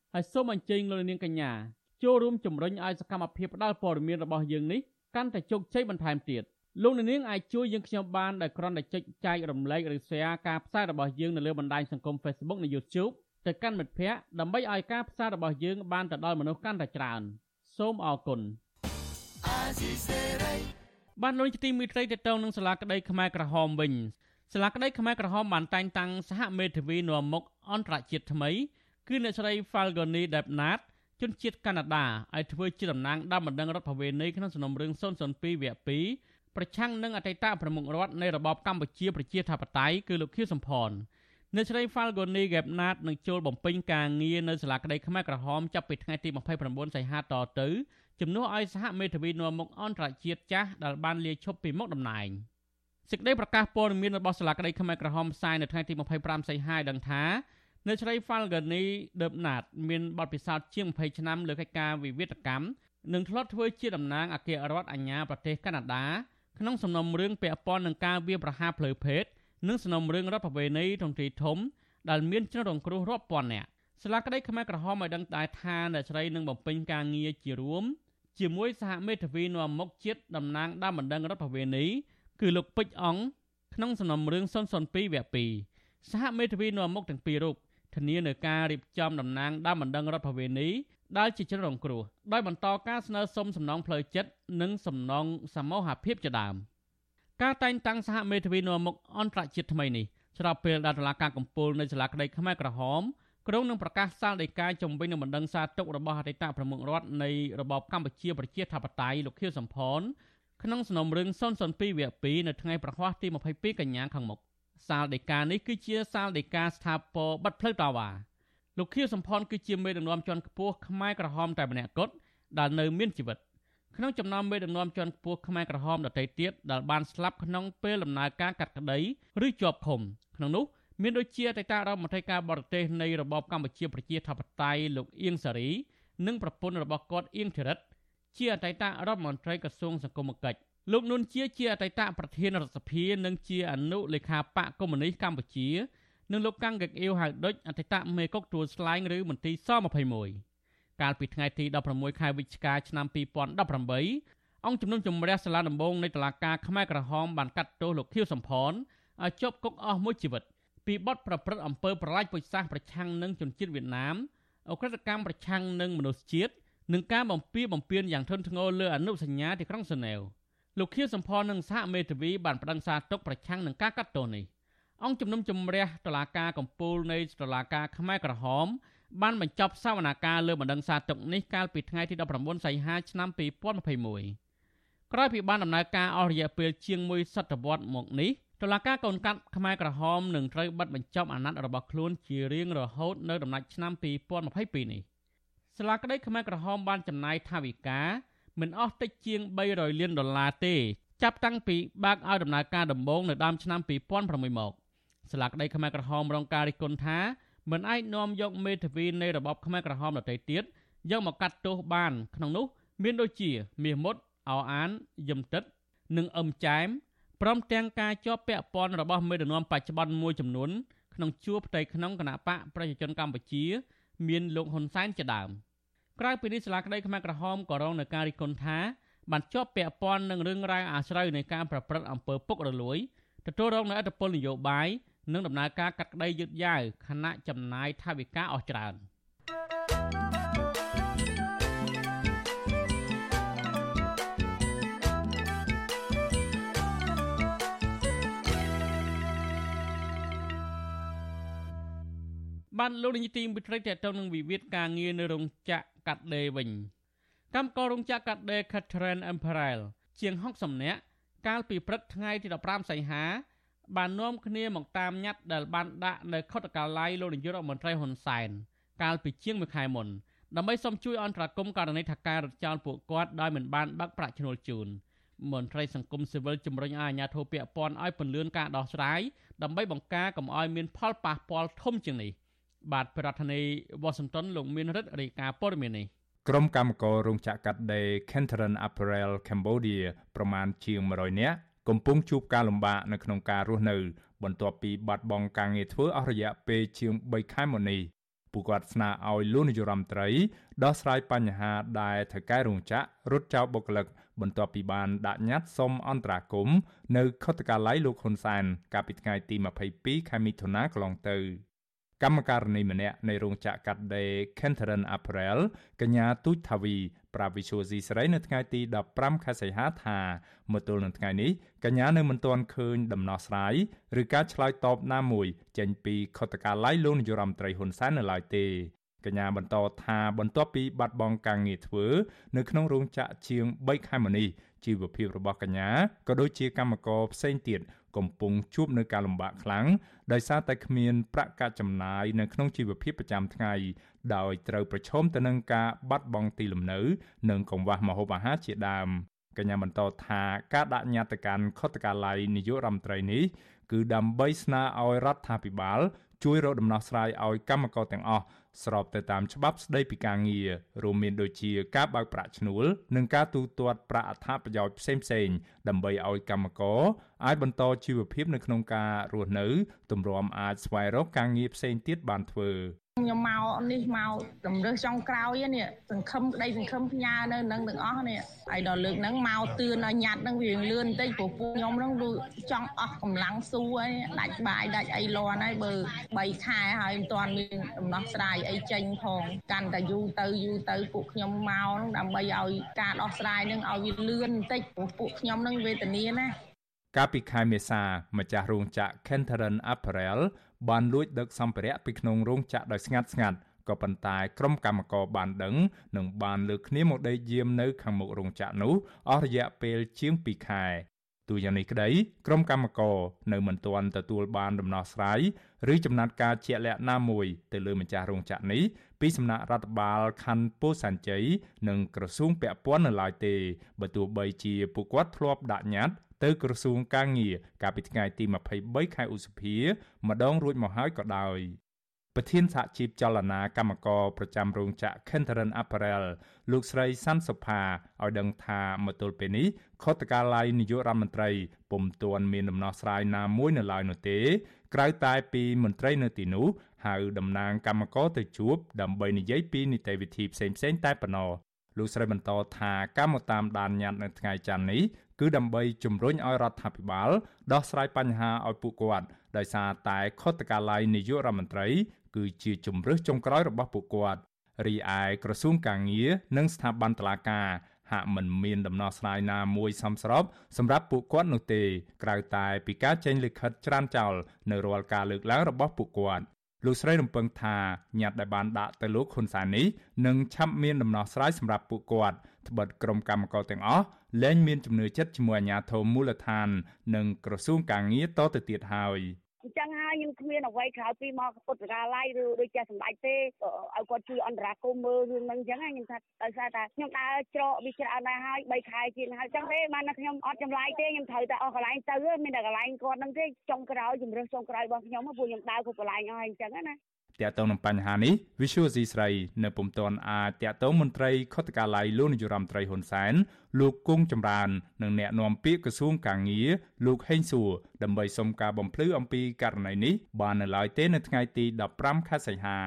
S1: ហើយសូមអញ្ជើញលោកនាងកញ្ញាចូលរួមជំរុញឲ្យសកម្មភាពផ្តល់ព័ត៌មានរបស់យើងនេះកាន់តែជោគជ័យបន្ថែមទៀតលោកនាងអាចជួយយើងខ្ញុំបានដោយគ្រាន់តែចុចចែករំលែកឬ share ការផ្សាយរបស់យើងនៅលើបណ្ដាញសង្គម Facebook និង YouTube ទៅកាន់មិត្តភ័ក្តិដើម្បីឲ្យការផ្សាយរបស់យើងបានទៅដល់មនុស្សកាន់តែច្រើនសូមអរគុណបានលោកទីមីត្រីតតងនឹងសាលាក្តីខ្មែរក្រហមវិញសាលាក្តីខ្មែរក្រហមបានតែងតាំងសហមេធាវីនាំមុខអន្តរជាតិថ្មី គឺអ្នកស្រី Falgoni Debnat ជនជាតិកាណាដាឲ្យធ្វើជាតំណាងដើមបណ្ដឹងរដ្ឋបវេណីក្នុងសំណុំរឿង002វគ្គ2ប្រឆាំងនឹងអតីតប្រមុខរដ្ឋនៃរបបកម្ពុជាប្រជាធិបតេយ្យគឺលោកខៀវសំផនអ្នកស្រី Falgoni Debnat នឹងចូលបំពេញការងារនៅសាលាក្តីខ្មែរក្រហមចាប់ពីថ្ងៃទី29សីហាតទៅជំនួសឲ្យសហមេធាវីនាំមុខអន្តរជាតិចាស់ដែលបានលាឈប់ពីមុខតំណែងសេចក្តីប្រកាសព័ត៌មានរបស់សាលាក្តីខ្មែរក្រហមផ្សាយនៅថ្ងៃទី25សីហាដឹងថា នៅស្រី Falgani Debnat មានបទពិសោធន៍ជាង20ឆ្នាំលើកិច្ចការវិវាទកម្មនិងធ្លាប់ធ្វើជាតំណាងអគ្គរដ្ឋអាជ្ញាប្រទេសកាណាដាក្នុងសំណុំរឿងពាក់ព័ន្ធនឹងការវាយប្រហារផ្លូវភេទនិងសំណុំរឿងរដ្ឋប្រវេណីទន្ទ្រីធំដែលមានជនរងគ្រោះរាប់ពាន់នាក់ស្លាកក្តីខ្មែរក្រហមឲ្យដឹងដែរថាអ្នកស្រីនឹងបំពេញការងារជារួមជាមួយសហមេធាវីនាំមុខជាតិតំណាងដើមបណ្ដឹងរដ្ឋប្រវេណីគឺលោកពេជ្រអង្គក្នុងសំណុំរឿង002វគ្គ2សហមេធាវីនាំមុខទាំងពីររូប ធានានៅការរៀបចំតំណាងដើមបណ្ដឹងរដ្ឋបវេនីដែលជាជនរងគ្រោះដោយបន្តការស្នើសុំសំណងផ្លូវចិត្តនិងសំណងសមូហភាពជាដើមការតែងតាំងសហមេធាវីនាំមុខអន្តរជាតិថ្មីនេះស្របពេលដែលតុលាការកំពូលនៃសាលាក្តីខ្មែរក្រហមក្រុងនឹងប្រកាសសាលដីកាជំវិញនឹងបណ្ដឹងសារទុករបស់អតីតប្រមុខរដ្ឋនៃរបបកម្ពុជាប្រជាធិបតេយ្យលោកខៀវសំផនក្នុងសំណុំរឿង002វគ្គ2នៅថ្ងៃប្រហ័សទី22កញ្ញាខាងមុខ សាលដីកានេះគឺជាសាលដីកាស្ថាពរបិទផ្លូវតាវ៉ាលោកខៀវសំផនគឺជាមេដឹកនាំជាន់ខ្ពស់ខ្មែរក្រហមតែម្នាក់គត់ដែលនៅមានជីវិតក្នុងចំណោមមេដឹកនាំជាន់ខ្ពស់ខ្មែរក្រហមដទៃទៀតដែលបានស្លាប់ក្នុងពេលដំណើរការកាត់ក្តីឬជាប់ឃុំក្នុងនោះមានដូចជាអតីតរដ្ឋមន្ត្រីការបរទេសនៃរបបកម្ពុជាប្រជាធិបតេយ្យលោកអៀងសារី និងប្រពន្ធរបស់គាត់អៀងធីរិតជាអតីតរដ្ឋមន្ត្រីក្រសួងសង្គមគិច្ច លោកនួនជាជាអតីតប្រធានរដ្ឋសភានិងជាអនុលេខាបកកុម្មុយនីសកម្ពុជានិងលោកកាំងកឹកអ៊ីវហៅដុចអតីតមេកុកទួលស្លែងឬមន្ត្រីស21កាលពីថ្ងៃទី16ខែវិច្ឆិកាឆ្នាំ2018អង្គជំនុំជម្រះសាលាដំបងនៃតុលាការខ្មែរក្រហមបានកាត់ទោសលោកខៀវសំផនឲ្យជាប់គុកអស់មួយជីវិតពីបទប្រព្រឹត្តអំពើប្រល័យពូជសាសន៍ប្រឆាំងនឹងជនជាតិវៀតណាមអក្រិតកម្មប្រឆាំងនឹងមនុស្សជាតិនិងការបំពៀបំពៀនយ៉ាងធ្ងន់ធ្ងរលើអនុសញ្ញាទីក្រុងសឺណែវ លោកខៀវសំផននិងសហមេធាវីបានប្តឹងសារទុកប្រឆាំងនឹងការកាត់ទោសនេះអង្គជំនុំជម្រះតុលាការកំពូលនៃតុលាការខ្មែរក្រហមបានបញ្ចប់សវនកម្មលើបណ្ដឹងសារទុកនេះកាលពីថ្ងៃទី19សីហាឆ្នាំ2021ក្រោយពីបានដំណើរការអស់រយៈពេលជាង1សតវត្សមកនេះតុលាការកូនកាត់ខ្មែរក្រហមនឹងត្រូវបិទបញ្ចប់អាណត្តិរបស់ខ្លួនជារៀងរហូតនៅដំណាច់ឆ្នាំ2022នេះសាលាក្តីខ្មែរក្រហមបានចំណាយថវិកា មិនអស់តិចជាង300លានដុល្លារទេ ចាប់តាំងពីបើកឲ្យដំណើរការដំបូងនៅដើមឆ្នាំ2006មកសាលាក្តីខ្មែរក្រហមរងការរិះគន់ថាមិនអាចនាំយកមេធាវីនៃរបបខ្មែរក្រហមដទៃទៀតយកមកកាត់ទោសបានក្នុងនោះ មានដូចជាមាសមុតអោអានយឹមទឹកនិងអឹមចែមព្រមទាំងការជាប់ពាក់ព័ន្ធរបស់មេដឹកនាំបច្ចុប្បន្នមួយចំនួនក្នុងជួរផ្ទៃក្នុងគណៈបកប្រជាជនកម្ពុជា មានលោកហ៊ុនសែនជាដើម ក្រៅពីនេះសាលាក្តីខ្មែរក្រហមក៏រងនឹងការរិះគន់ថាបានជាប់ពាក់ព័ន្ធនឹងរឿងរ៉ាវអាស្រូវនៃការប្រព្រឹត្តអំពើពុករលួយទទួលរងនូវឥទ្ធិពលនយោបាយនិងដំណើរការកាត់ក្តីយឺតយ៉ាវខណៈចំណាយថវិកាអស់ច្រើន។ បានលោកនាយទីមិត្តរីតទៅនឹងវិវាទការងារនៅរោងចក្រកាត់ដេរវិញកម្មកររោងចក្រកាត់ដេរ Catherine Imperial ជាង60នាក់កាលពីព្រឹកថ្ងៃទី15សីហា បាននាំគ្នាមកតាមញត្តិដែលបានដាក់នៅខុទ្ទកាល័យលោកនាយករដ្ឋមន្ត្រីហ៊ុនសែនកាលពីជាងមួយខែមុនដើម្បីសុំជួយអន្តរាគមន៍ករណីថាការរត់ចោលពួកគាត់ដោយមិនបានបាក់ប្រាក់ឈ្នួលជូនមន្ត្រីសង្គមស៊ីវិលជំរុញឲ្យអាជ្ញាធរពាក់ព័ន្ធឲ្យពន្យាការដោះស្រាយដើម្បីបង្ការកុំឲ្យមានផលប៉ះពាល់ធំជាងនេះ បាទប្រធានាធិបតីវ៉ាស៊ីនតោនលោកមានរិទ្ធរាយការណ៍ព័ត៌មាននេះ
S11: ក្រុមកម្មកររោងចក្រកាត់ដេរ Kentron Apparel Cambodia ប្រមាណជាង100នាក់កំពុងជួបការលំបាកនៅក្នុងការរស់នៅ បន្ទាប់ពីបាត់បង់ការងារធ្វើអស់រយៈពេលជាង3ខែមកនេះពួកគាត់ស្នើឲ្យលោកនាយរដ្ឋមន្ត្រីដោះស្រាយបញ្ហាដែលថៅកែរោងចក្ររត់ចោលបុគ្គលិកបន្ទាប់ពីបានដាក់ញត្តិសុំអន្តរាគមន៍នៅខុទ្ទកាល័យលោកហ៊ុនសែនកាលពីថ្ងៃទី22ខែមិថុនាកន្លងទៅ កម្មការនីម្នាក់នៃរោងចក្រកាត់ដេរ Kenteran Apparel កញ្ញាទូចថាវីប្រាវិសុយស៊ីស្រីនៅថ្ងៃទី15ខែសីហាថាមកទល់នឹងថ្ងៃនេះកញ្ញានៅមិនទាន់ឃើញដំណោះស្រាយឬការឆ្លើយតបណាមួយចេញពីខុទ្ទកាល័យលោកនាយរដ្ឋមន្ត្រីហ៊ុនសែននៅឡើយទេកញ្ញាបន្តថាបន្ទាប់ពីបាត់បង់ការងារធ្វើនៅក្នុងរោងចក្រជាង3ខែមកនេះជីវភាពរបស់កញ្ញាក៏ដូចជាកម្មករផ្សេងទៀត កំពុងជួបនឹងការលំបាកខ្លាំងដោយសារតែគ្មានប្រាក់កាសចំណាយនៅក្នុងជីវភាពប្រចាំថ្ងៃដោយត្រូវប្រឈមទៅនឹងការបាត់បង់ទីលំនៅ និងកង្វះម្ហូបអាហារជាដើមកញ្ញាបន្តថាការដាក់ញត្តិកាន់ខុទ្ទកាល័យនាយករដ្ឋមន្ត្រីនេះគឺដើម្បីស្នើឲ្យរដ្ឋាភិបាល ជួយរកដំណោះស្រាយឲ្យកម្មករទាំងអស់ស្របទៅតាមច្បាប់ស្តីពីការងាររួមមានដូចជាការបើកប្រាក់ឈ្នួលនិងការទូទាត់ប្រាក់អត្ថប្រយោជន៍ផ្សេងៗដើម្បីឲ្យកម្មករអាចបន្តជីវភាពនៅក្នុងការរស់នៅទម្រាំអាចស្វែងរកការងារផ្សេងទៀតបានធ្វើ
S12: ខ្ញុំមកនេះមកតម្រើសចុងក្រោយនេះសង្ឃឹមក្តីសង្ឃឹមផ្ញើនៅនឹងទាំងអស់នេះហើយដល់លើកហ្នឹងមកទឿនឲ្យញ៉ាត់ហ្នឹងវាលឿនបន្តិចព្រោះពួកខ្ញុំហ្នឹងចង់អស់កម្លាំងស៊ូហើយដាច់បាយដាច់អីលាន់ហើយបើ3ខែហើយមិនទាន់មានដំណោះស្រាយអីចេញផងកាន់តែយូរទៅយូរទៅពួកខ្ញុំមកហ្នឹងដើម្បីឲ្យការដោះស្រាយហ្នឹងឲ្យវាលឿនបន្តិចព្រោះពួកខ្ញុំហ្នឹងវេទនាណា
S11: កាលពីខែមេសាម្ចាស់រោងចក្រ Kenteran Apparel បានលួចដឹកសម្ភារៈពីក្នុងរោងចក្រដោយស្ងាត់ស្ងាត់ក៏ប៉ុន្តែក្រុមកម្មករបានដឹងនិងបានលើកគ្នាមកដេកយាមនៅខាងមុខរោងចក្រនោះអស់រយៈពេលជាង2ខែទូយ៉ាងនេះក្តីក្រុមកម្មករនៅមិនទាន់ទទួលបានដំណោះស្រាយឬចំណាត់ការជាក់លាក់ណាមួយទៅលើម្ចាស់រោងចក្រនេះពីសំណាក់រដ្ឋបាលខណ្ឌពោធិ៍សែនជ័យនិងក្រសួងពាក់ព័ន្ធនៅឡើយទេបើទោះបីជាពួកគាត់ធ្លាប់ដាក់ញត្តិ ទៅក្រសួងកាងារកាលពីថ្ងៃទី23ខែឧសភា ម្ដងរួចមកហើយក៏ដោយប្រធានសហជីពចលនាកម្មករប្រចាំរោងចក្រ Kenteran Apparel លោកស្រីសាន់សុផាឲ្យដឹងថាមកទល់ពេលនេះខុទ្ទកាល័យនាយករដ្ឋមន្ត្រីពុំទាន់មានដំណោះស្រាយណាមួយនៅឡើយនោះទេ ក្រៅតែពីមន្ត្រីនៅទីនោះហៅតំណាងកម្មករទៅជួបដើម្បីនិយាយពីនីតិវិធីផ្សេងៗតែប៉ុណ្ណោះ លោកស្រីបន្តថាកម្មតាមដានញត្តិនៅថ្ងៃច័ន្ទនេះគឺដើម្បីជំរុញឲ្យរដ្ឋាភិបាលដោះស្រាយបញ្ហាឲ្យពួកគាត់ដោយសារតែខុទ្ទកាល័យនាយករដ្ឋមន្ត្រី គឺជាជំរើសចុងក្រោយរបស់ពួកគាត់រីឯក្រសួងកាងារនិងស្ថាប័នតុលាការហាក់មិនមានដំណោះស្រាយណាមួយសមស្របសម្រាប់ពួកគាត់នោះទេ ក្រៅតែពីការចេញលិខិតច្រានចោលនៅរាល់ការលើកឡើងរបស់ពួកគាត់ លោកស្រីរំពឹងថាញត្តិដែលបានដាក់ទៅលោកហ៊ុនសែននេះនឹងឆាប់មានដំណោះស្រាយសម្រាប់ពួកគាត់ត្បិតក្រុមកម្មការទាំងអស់លែងមានជំនឿចិត្តជាមួយអាជ្ញាធរមូលដ្ឋាន និងក្រសួងកាងារតទៅទៀតហើយ
S13: អញ្ចឹងហើយខ្ញុំគ្មានអ្វីក្រៅពីមកពុទ្ធកាល័យឬដូចជាសម្ដេចទេឲ្យគាត់ជួយអន្តរាគមមើលរឿងហ្នឹងអញ្ចឹងខ្ញុំថាដោយសារតែខ្ញុំដើរច្រកវាច្រើនណាស់ហើយ3ខែជាងហើយអញ្ចឹងទេបានតែខ្ញុំអត់ចម្លាយទេខ្ញុំត្រូវតែអស់កន្លែងទៅមានតែកន្លែងគាត់ហ្នឹងទេចុងក្រោយជំរឿសចុងក្រោយរបស់ខ្ញុំពួកខ្ញុំដើរគ្រប់កន្លែងអស់ហើយអញ្ចឹងណា
S11: តាក់ទងនឹងបញ្ហានេះ Visual C ស្រីនៅពុំទាន់អាចតាក់ទងមន្ត្រីខុទ្ទកាល័យលោកនាយរដ្ឋមន្ត្រីហ៊ុនសែនលោកគង់ចម្រើន និងអ្នកនាំពាក្យក្រសួងកាងារលោកហេងសួរដើម្បីសុំការបំភ្លឺអំពីករណីនេះបាននៅឡើយទេនៅថ្ងៃទី15ខែសីហា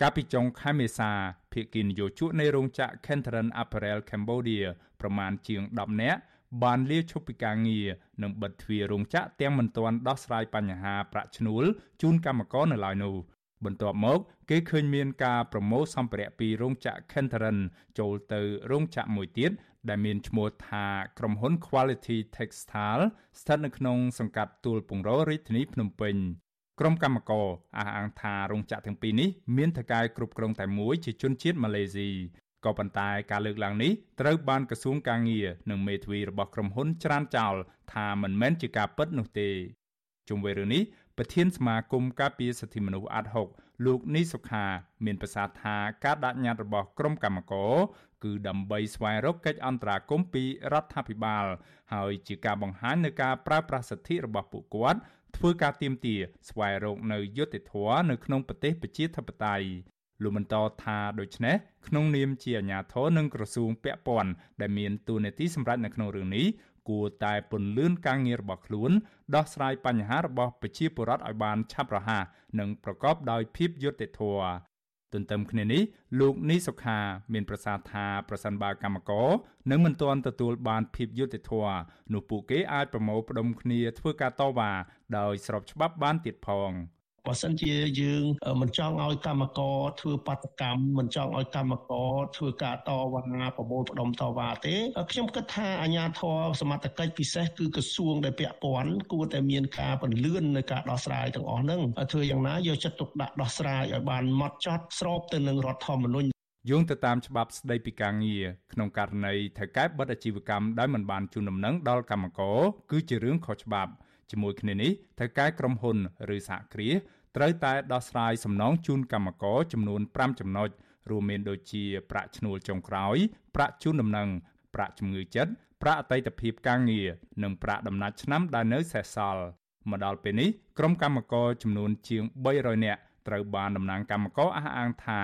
S11: កាលពីចុងខែមេសាភាគីនយោជកនៃរោងចក្រ Kenteran Apparel Cambodia ប្រមាណជាង10នាក់បានលាឈប់ពីការងារនិងបិទទ្វាររោងចក្រទាំងមិនទាន់ដោះស្រាយបញ្ហាប្រាក់ឈ្នួលជូនកម្មករនៅឡើយនោះ បន្ទាប់មក គេឃើញមានការប្រមូលសម្ភារៈពីរោងចក្រ Kenteran ចូលទៅរោងចក្រមួយទៀតដែលមានឈ្មោះថាក្រុមហ៊ុន Quality Textile ស្ថិតនៅក្នុងសង្កាត់ទួលពងររាជធានីភ្នំពេញក្រុមកម្មករអះអាងថារោងចក្រទាំងពីរនេះមានថៅកែគ្រប់គ្រងតែមួយជាជនជាតិម៉ាឡេស៊ីក៏ប៉ុន្តែការលើកឡើងនេះត្រូវបានក្រសួងកាងារនិងមេធាវីរបស់ក្រុមហ៊ុនច្រានចោលថាមិនមែនជាការពិតនោះទេជុំវិញរឿងនេះ ប្រធានសមាគមការពារសិទ្ធិមនុស្សអាត់ហុកលោកនីសុខា មានប្រសាសន៍ថាការដាក់ញត្តិរបស់ក្រុមកម្មការគឺដើម្បីស្វែងរកកិច្ចអន្តរាគមន៍ពីរដ្ឋាភិបាល ហើយជាការបង្ហាញនៃការប្រើប្រាស់សិទ្ធិរបស់ពួកគាត់ធ្វើការទៀមទាស្វែងរកនៅយុត្តិធម៌នៅក្នុងប្រទេសប្រជាធិបតេយ្យលោកបន្តថាដូច្នេះក្នុងនាមជាអាជ្ញាធរនិងក្រសួងពាក់ព័ន្ធដែលមានតួនាទីសម្រាប់នៅក្នុងរឿងនេះ គួរតែពន្លឿនការងាររបស់ខ្លួន ដោះស្រាយបញ្ហារបស់ប្រជាពលរដ្ឋឲ្យបានឆាប់រហ័សនិងប្រកបដោយភាពយុត្តិធម៌ទន្ទឹមគ្នានេះលោកនីសុខា មានប្រសាសន៍ថាប្រសិនបើកម្មករនៅមិនទាន់ទទួលបានភាពយុត្តិធម៌នោះពួកគេអាចប្រមូលផ្ដុំគ្នាធ្វើការតវ៉ាដោយស្របច្បាប់បានទៀតផង។
S14: បើសិនជាយើងមិនចង់ឲ្យកម្មករធ្វើបាតកម្មមិនចង់ឲ្យកម្មករធ្វើការតវ៉ាប្រមូលផ្ដុំតវ៉ាទេខ្ញុំគិតថាអាជ្ញាធរសមត្ថកិច្ចពិសេសគឺក្រសួងដែលពាក់ព័ន្ធគួរតែមានការពន្លឿននៅការដោះស្រាយទាំងអស់ហ្នឹងធ្វើយ៉ាងណាយកចិត្តទុកដាក់ដោះស្រាយឲ្យបានម៉ត់ចត់ស្របទៅនឹងរដ្ឋធម្មនុញ្ញ
S11: យោងទៅតាមច្បាប់ស្តីពីការងារក្នុងករណីថៅកែបិទអាជីវកម្មដែលមិនបានជូនដំណឹងដល់កម្មករគឺជារឿងខុសច្បាប់ ជាមួយគ្នានេះថៅកែក្រុមហ៊ុនឬសហគ្រាសត្រូវតែដោះស្រាយសំណងជូនកម្មករចំនួន5ចំណុចរួមមានដូចជាប្រាក់ឈ្នួលចុងក្រោយប្រាក់ជូនដំណឹងប្រាក់ជំងឺចិត្តប្រាក់អតីតភាពការងារនិងប្រាក់ដំណាច់ឆ្នាំដែលនៅសេសសល់មកដល់ពេលនេះក្រុមកម្មករចំនួនជាង300នាក់ត្រូវបានតំណាងកម្មករអះអាងថា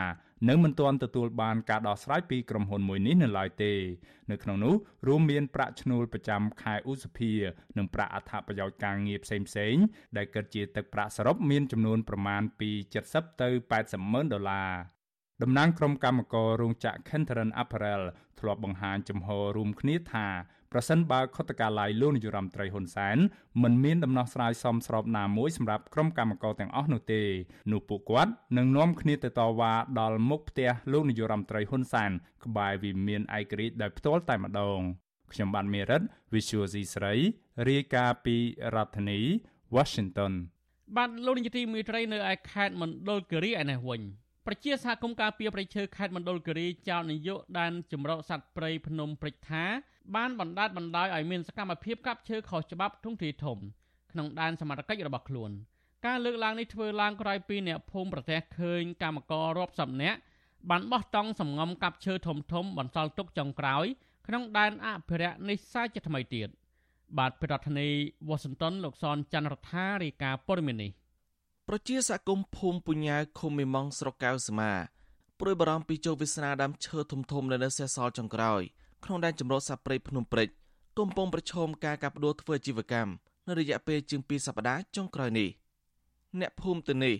S11: នៅមិនទាន់ទទួលបានការដោះស្រាយពីក្រុមហ៊ុនមួយនេះនៅឡើយទេនៅក្នុងនោះរួមមានប្រាក់ឈ្នួលប្រចាំខែឧសភា និងប្រាក់អត្ថប្រយោជន៍ការងារផ្សេងៗដែលគិតជាទឹកប្រាក់សរុបមានចំនួនប្រមាណពី70ទៅ80ម៉ឺនដុល្លារតំណាងក្រុមកម្មកររោងចក្រ Kenteran Apparel ធ្លាប់បង្ហាញចំហរួមគ្នាថា ប្រសិនបើខុទ្ទកាល័យលោកនាយរដ្ឋមន្ត្រីហ៊ុនសែនមិនមានដំណោះស្រាយសមស្របណាមួយសម្រាប់ក្រុមកម្មករទាំងអស់នោះទេនោះពួកគាត់នឹងនាំគ្នាទៅតវ៉ាដល់មុខផ្ទះលោកនាយរដ្ឋមន្ត្រីហ៊ុនសែនក្បែរវិមានឯករាជ្យដោយផ្ទាល់តែម្ដងខ្ញុំបានមេរិត Visual C ស្រីរាយការណ៍ពីរដ្ឋធានី Washington
S1: បាទលោកនាយកទីមេត្រីនៅឯខេត្តមណ្ឌលគិរីឯនេះវិញប្រជាសហគមន៍ការពារប្រៃឈើខេត្តមណ្ឌលគិរីចោទនាយកដែនចម្រុះសត្វព្រៃភ្នំព្រិចថា បានបណ្ដាលបណ្ដោយឲ្យមានសកម្មភាពកាប់ឈើខុសច្បាប់ទ្រង់ទ្រាយធំក្នុងដែនសមត្ថកិច្ចរបស់ខ្លួន ការលើកឡើងនេះធ្វើឡើងក្រោយពីអ្នកភូមិប្រទះឃើញកម្មកររាប់សិបនាក់បានបោះតង់សំងំកាប់ឈើធំធំបន្សល់ទុកចុងក្រោយក្នុងដែនអភិរក្សនេះសាជាថ្មីទៀតបាទប្រធានាធិបតីវ៉ាស៊ីនតោនលោកសនច័ន្ទរដ្ឋារាយការណ៍ព័ត៌មាននេះ
S15: ប្រជាសហគមន៍ភូមិពុញ្ញាឃុំមេម៉ងស្រុកកៅសមាព្រួយបារម្ភពីជោគវាសនាដើមឈើធំធំនៅនៅសេះសល់ចុងក្រោយ ក្នុងដែនចម្រុះសត្វព្រៃភ្នំព្រិចកំពុងប្រឈមការកាប់ដួលធ្វើអាជីវកម្មនៅរយៈពេលជាង2សប្តាហ៍ចុងក្រោយនេះអ្នកភូមិទៅនេះ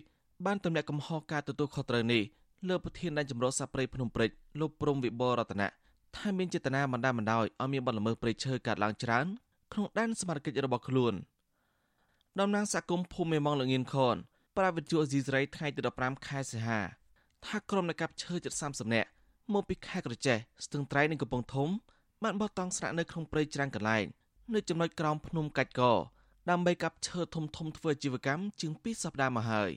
S15: បានទម្លាក់កំហុសការទទួលខុសត្រូវនេះលើប្រធានដែនចម្រុះសត្វព្រៃភ្នំព្រិចលោកព្រំវិបររតនៈថាមានចេតនាបណ្ដាបណ្ដោយឲ្យមានបទល្មើសព្រៃឈើកើតឡើងច្រើនក្នុងដែនសមត្ថកិច្ចរបស់ខ្លួនតំណាងសហគមន៍ភូមិមេម៉ងលងៀនខនប្រាវិទ្យុអេស៊ីសរ៉ៃថ្ងៃទី15ខែសីហាថាក្រុមអ្នកកាប់ឈើជិត30នាក់ មកពីខេត្តក្រចេះស្ទឹងត្រែងនិងកំពង់ធំបានបោះតង់ស្នាក់នៅក្នុងព្រៃច្រាំងកន្លែងនៅចំណុចក្រោមភ្នំកាច់កដើម្បីកាប់ឈើធំធំធ្វើអាជីវកម្មជាង2សប្តាហ៍មកហើយ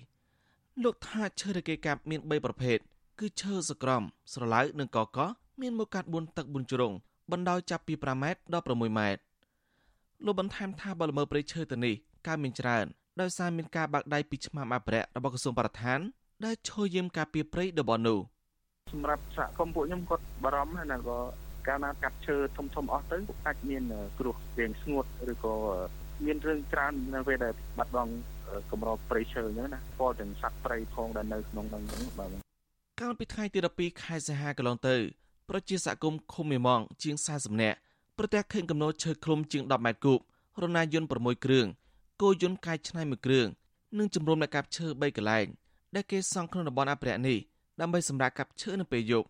S15: លោកថាឈើដែលគេកាប់មាន3ប្រភេទគឺឈើសក្រំស្រឡៅនិងកកមានមកកាត់4ទឹក4ជ្រុងបណ្ដោយចាប់ពី5ម៉ែត្រដល់6ម៉ែត្រលោកបន្ថែមថាបលល្មើព្រៃឈើទៅនេះកើមានច្រើនដោយសារមានការបាក់ដៃពីឆ្មាំអភិរក្សរបស់ក្រសួងបរិស្ថានដែលឈរយាមការពារព្រៃតំបន់នោះ
S16: សម្រាប់សហគមន៍ពួកខ្ញុំគាត់បារម្ភណាស់ក៏កាលណាកាត់ឈើធំធំអស់ទៅអាចមានគ្រោះរាងស្ងួតឬក៏មានរឿងច្រើននៅពេលដែលបាត់បង់កម្រព្រៃឈើអញ្ចឹងណាពលទាំងសត្វព្រៃផងដែលនៅក្នុងនោះហ្នឹងបាទ
S15: កាលពីថ្ងៃទី12ខែសីហាកន្លងទៅប្រជាសហគមន៍ឃុំមេម៉ងជាង40នាក់ប្រទះឃើញកំណោឈើឃ្លុំជាង10ម៉ែត្រគូបរណាយន្ត6គ្រឿងគោយន្តកាយឆ្នៃមួយគ្រឿងនិងជំរំអ្នកកាប់ឈើ3កន្លែងដែលគេសង់ក្នុងតំបន់អភិរក្សនេះ ដើម្បីសម្រាប់កាប់ឈើនៅពេលយប់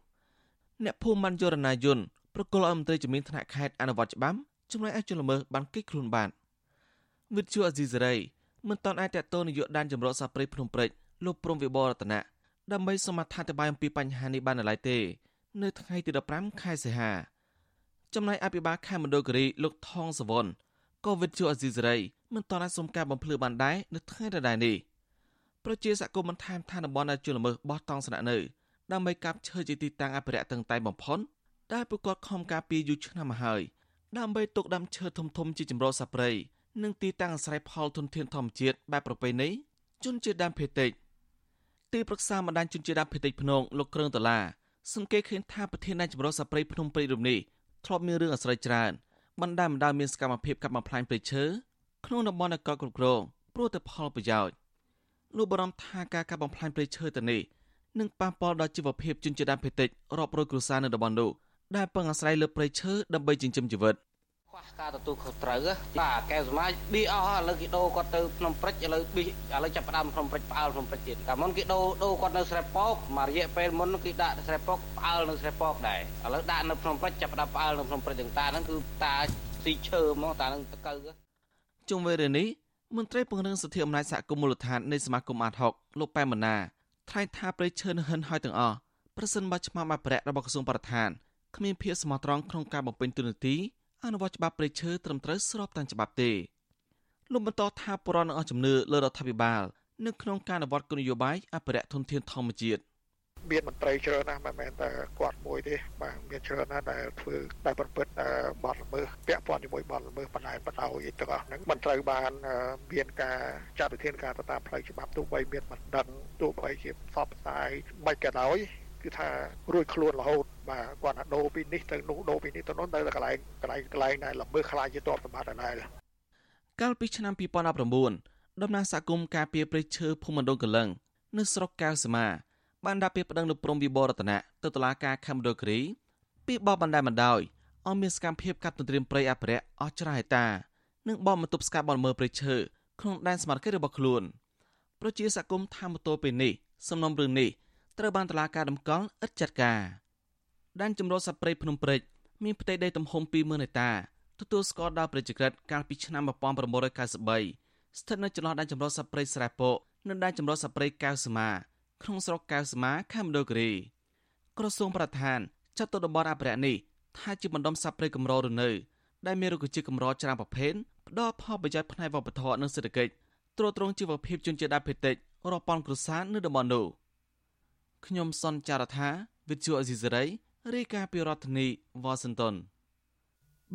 S15: អ្នកភូមិបានយករណាយន្តប្រគល់ឲ្យមន្ត្រីជំនាញថ្នាក់ខេត្តអនុវត្តច្បាប់ចំណែកឯជនល្មើសបានគេចខ្លួនបានវិទ្យុអេស៊ីសេរីមិនតាន់អាចតតទៅនាយកដែនចម្រុះសាព្រៃភ្នំព្រិចលោកព្រំវិបររតនៈដើម្បីសូមអធិប្បាយអំពីបញ្ហានេះបាននៅឡើយទេ នៅថ្ងៃទី15ខែសីហាចំណែកអភិបាលខេមណ្ឌលគិរីលោកថងសវនក៏វិទ្យុអេស៊ីសេរីមិនតាន់អាចសុំការបំភ្លឺបានដែរនៅថ្ងៃដដែលនេះ ប្រជាសកម្មបន្ថែមថាតំបន់ដែលជលល្មើសបោះតង់ស្នាក់នៅដើម្បីកាប់ឈើជាទីតាំងអភិរក្សតឹងតែបំផុតដែលប្រកាសខំការពីយូរឆ្នាំមកហើយដើម្បីទុកដាំឈើធំធំជាចម្រុះសាព្រៃនិងទីតាំងអាស្រ័យផលធនធានធម្មជាតិបែបប្រពៃណីជនជាតិដើមភាគតិចទីប្រឹក្សាបណ្ដាញជនជាតិដើមភាគតិចភ្នងលោកគ្រឿងដុល្លារសង្កេតឃើញថាប្រធាននៃចម្រុះសាព្រៃភ្នំព្រៃរំនេះធ្លាប់មានរឿងអាស្រ័យច្រើនបណ្ដាបណ្ដាមានសកម្មភាពកាប់បំផ្លាញព្រៃឈើក្នុងតំបន់អកគ្រប់គ្រងព្រោះតែផលប្រយោជន៍ លោកបារម្ភថាការកាប់បំផ្លាញព្រៃឈើទៅនេះនឹងប៉ះពាល់ដល់ជីវភាពជនជាតិដើមភាគតិចរាប់រយគ្រួសារនៅតំបន់នោះដែលពឹងអាស្រ័យលើព្រៃឈើដើម្បីចិញ្ចឹមជីវិត
S17: ខ្វះការទទួលខុសត្រូវបាទកែសមាជប៊ីអស់ឥឡូវគេដូរគាត់ទៅភ្នំព្រិចឥឡូវប៊ីឥឡូវចាប់ផ្ដើមភ្នំព្រិចផ្អើលភ្នំព្រិចទៀតកាលមុនគេដូរដូរគាត់នៅស្រែប៉ោកមករយៈពេលមុនគេដាក់ស្រែប៉ោកផ្អើលនៅស្រែប៉ោកដែរឥឡូវដាក់នៅភ្នំព្រិចចាប់ផ្ដើមផ្អើលនៅភ្នំព្រិចទាំងតាហ្នឹងគឺតាស៊ីឈើហ្មងតានឹងតកៅ
S15: ជុំវិញរឿងនេះ មន្ត្រីពង្រឹងសិទ្ធិអំណាចសហគមន៍មូលដ្ឋាននៃសមាគមអាត60លោកប៉ែមណាថ្លែងថាប្រៃឈើនឹងហិនហើយទាំងអស់ប្រសិនបើឆ្មាំអភិរក្សរបស់ក្រសួងបរិស្ថានគ្មានភាពស្មោះត្រង់ក្នុងការបំពេញទូនាទីអនុវត្តច្បាប់ព្រៃឈើត្រឹមត្រូវស្របតាមច្បាប់ទេលោកបន្តថាបរិវត្តនឹងអស់ជំនឿលើរដ្ឋាភិបាលនៅក្នុងការអនុវត្តគោលនយោបាយអភិរក្សធនធានធម្មជាតិ
S9: មានមន្ត្រីច្រើនណាស់មិនមែនតែគាត់មួយទេបាទមានច្រើនណាស់ដែលធ្វើតែប្រព្រឹត្តបទល្មើសពាក់ព័ន្ធជាមួយបទល្មើសបណ្ដាលបណ្ដោយទាំងអស់ហ្នឹងមិនត្រូវបានមានការចាត់វិធានការទៅតាមផ្លូវច្បាប់ទោះបីមានមិនដឹងទោះបីជាផ្សព្វផ្សាយមិនក៏ដោយគឺថារួចខ្លួនរហូតបាទគាត់ថាដូរពីនេះទៅនោះដូរពីនេះទៅនោះនៅតែកន្លែងកន្លែងកន្លែងដែលល្មើសខ្លាចជាតបសម្បត្តិដែរ
S15: កាលពីឆ្នាំ2019ដំណាងសហគមន៍ការពារព្រៃឈើភូមិមណ្ឌលកលឹងនៅស្រុកកៅសមា បានដាក់ពាក្យប្តឹងលោកព្រំវិបររតនៈទៅតុលាការខេមរៈគិរីពីបបបណ្ដាបណ្ដោយឲ្យមានសកម្មភាពកាត់ទន្ទ្រានព្រៃអភិរក្សអស់ច្រើនហិតានិងបបបន្ទប់ស្កាត់បលមើព្រៃឈើក្នុងដែនសមត្ថកិច្ចរបស់ខ្លួនប្រជាសកម្មថាមតលពេលនេះសំណុំរឿងនេះត្រូវបានតុលាការតម្កល់ឥតចាត់ការដែនចម្រុះសត្វព្រៃភ្នំព្រិចមានផ្ទៃដីទំហំ20000ហិកតាទទួលស្គាល់ដោយប្រជាក្រិតកាលពីឆ្នាំ1993ស្ថិតនៅចន្លោះដែនចម្រុះសត្វព្រៃស្រែពកនិងដែនចម្រុះសត្វព្រៃកៅសមា ក្នុងស្រុកកៅសមាខេមរៈគិរីក្រសួងប្រធានចាត់ទុកតំបន់អភិរក្សនេះថាជាបណ្ដុំសត្វព្រៃកម្រឬនៅដែលមានរុក្ខជាតិកម្រច្រើនប្រភេទផ្ដល់ផលប្រយោជន៍ផ្នែកវប្បធម៌និងសេដ្ឋកិច្ចត្រួតត្រងជីវភាពជនជាតិដើមភាគតិចរាប់ពាន់គ្រួសារនៅតំបន់នោះខ្ញុំសនចាររថាវិទ្យុអេស៊ីសេរីរាយការណ៍ពីរដ្ឋធានីវ៉ាស៊ីនតោន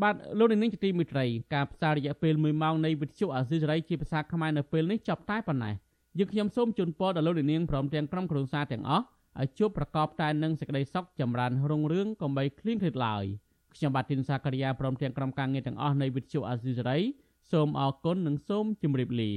S1: បាទលោកនាងជាទីមេត្រីការផ្សាយរយៈពេល1ម៉ោងនៃវិទ្យុអាស៊ីសេរីជាភាសាខ្មែរនៅពេលនេះចប់តែប៉ុណ្ណេះ យើងខ្ញុំសូមជូនពរដល់លោកនាងព្រមទាំងក្រុមគ្រួសារទាំងអស់ឲ្យជួបប្រកបតែនឹងសេចក្តីសុខចម្រើនរុងរឿងកុំបីឃ្លៀងឃ្លាតឡើយខ្ញុំបាទទីនសាករិយាព្រមទាំងក្រុមការងារទាំងអស់នៃវិទ្យុអាស៊ីសេរីសូមអរគុណនិងសូមជម្រាបលា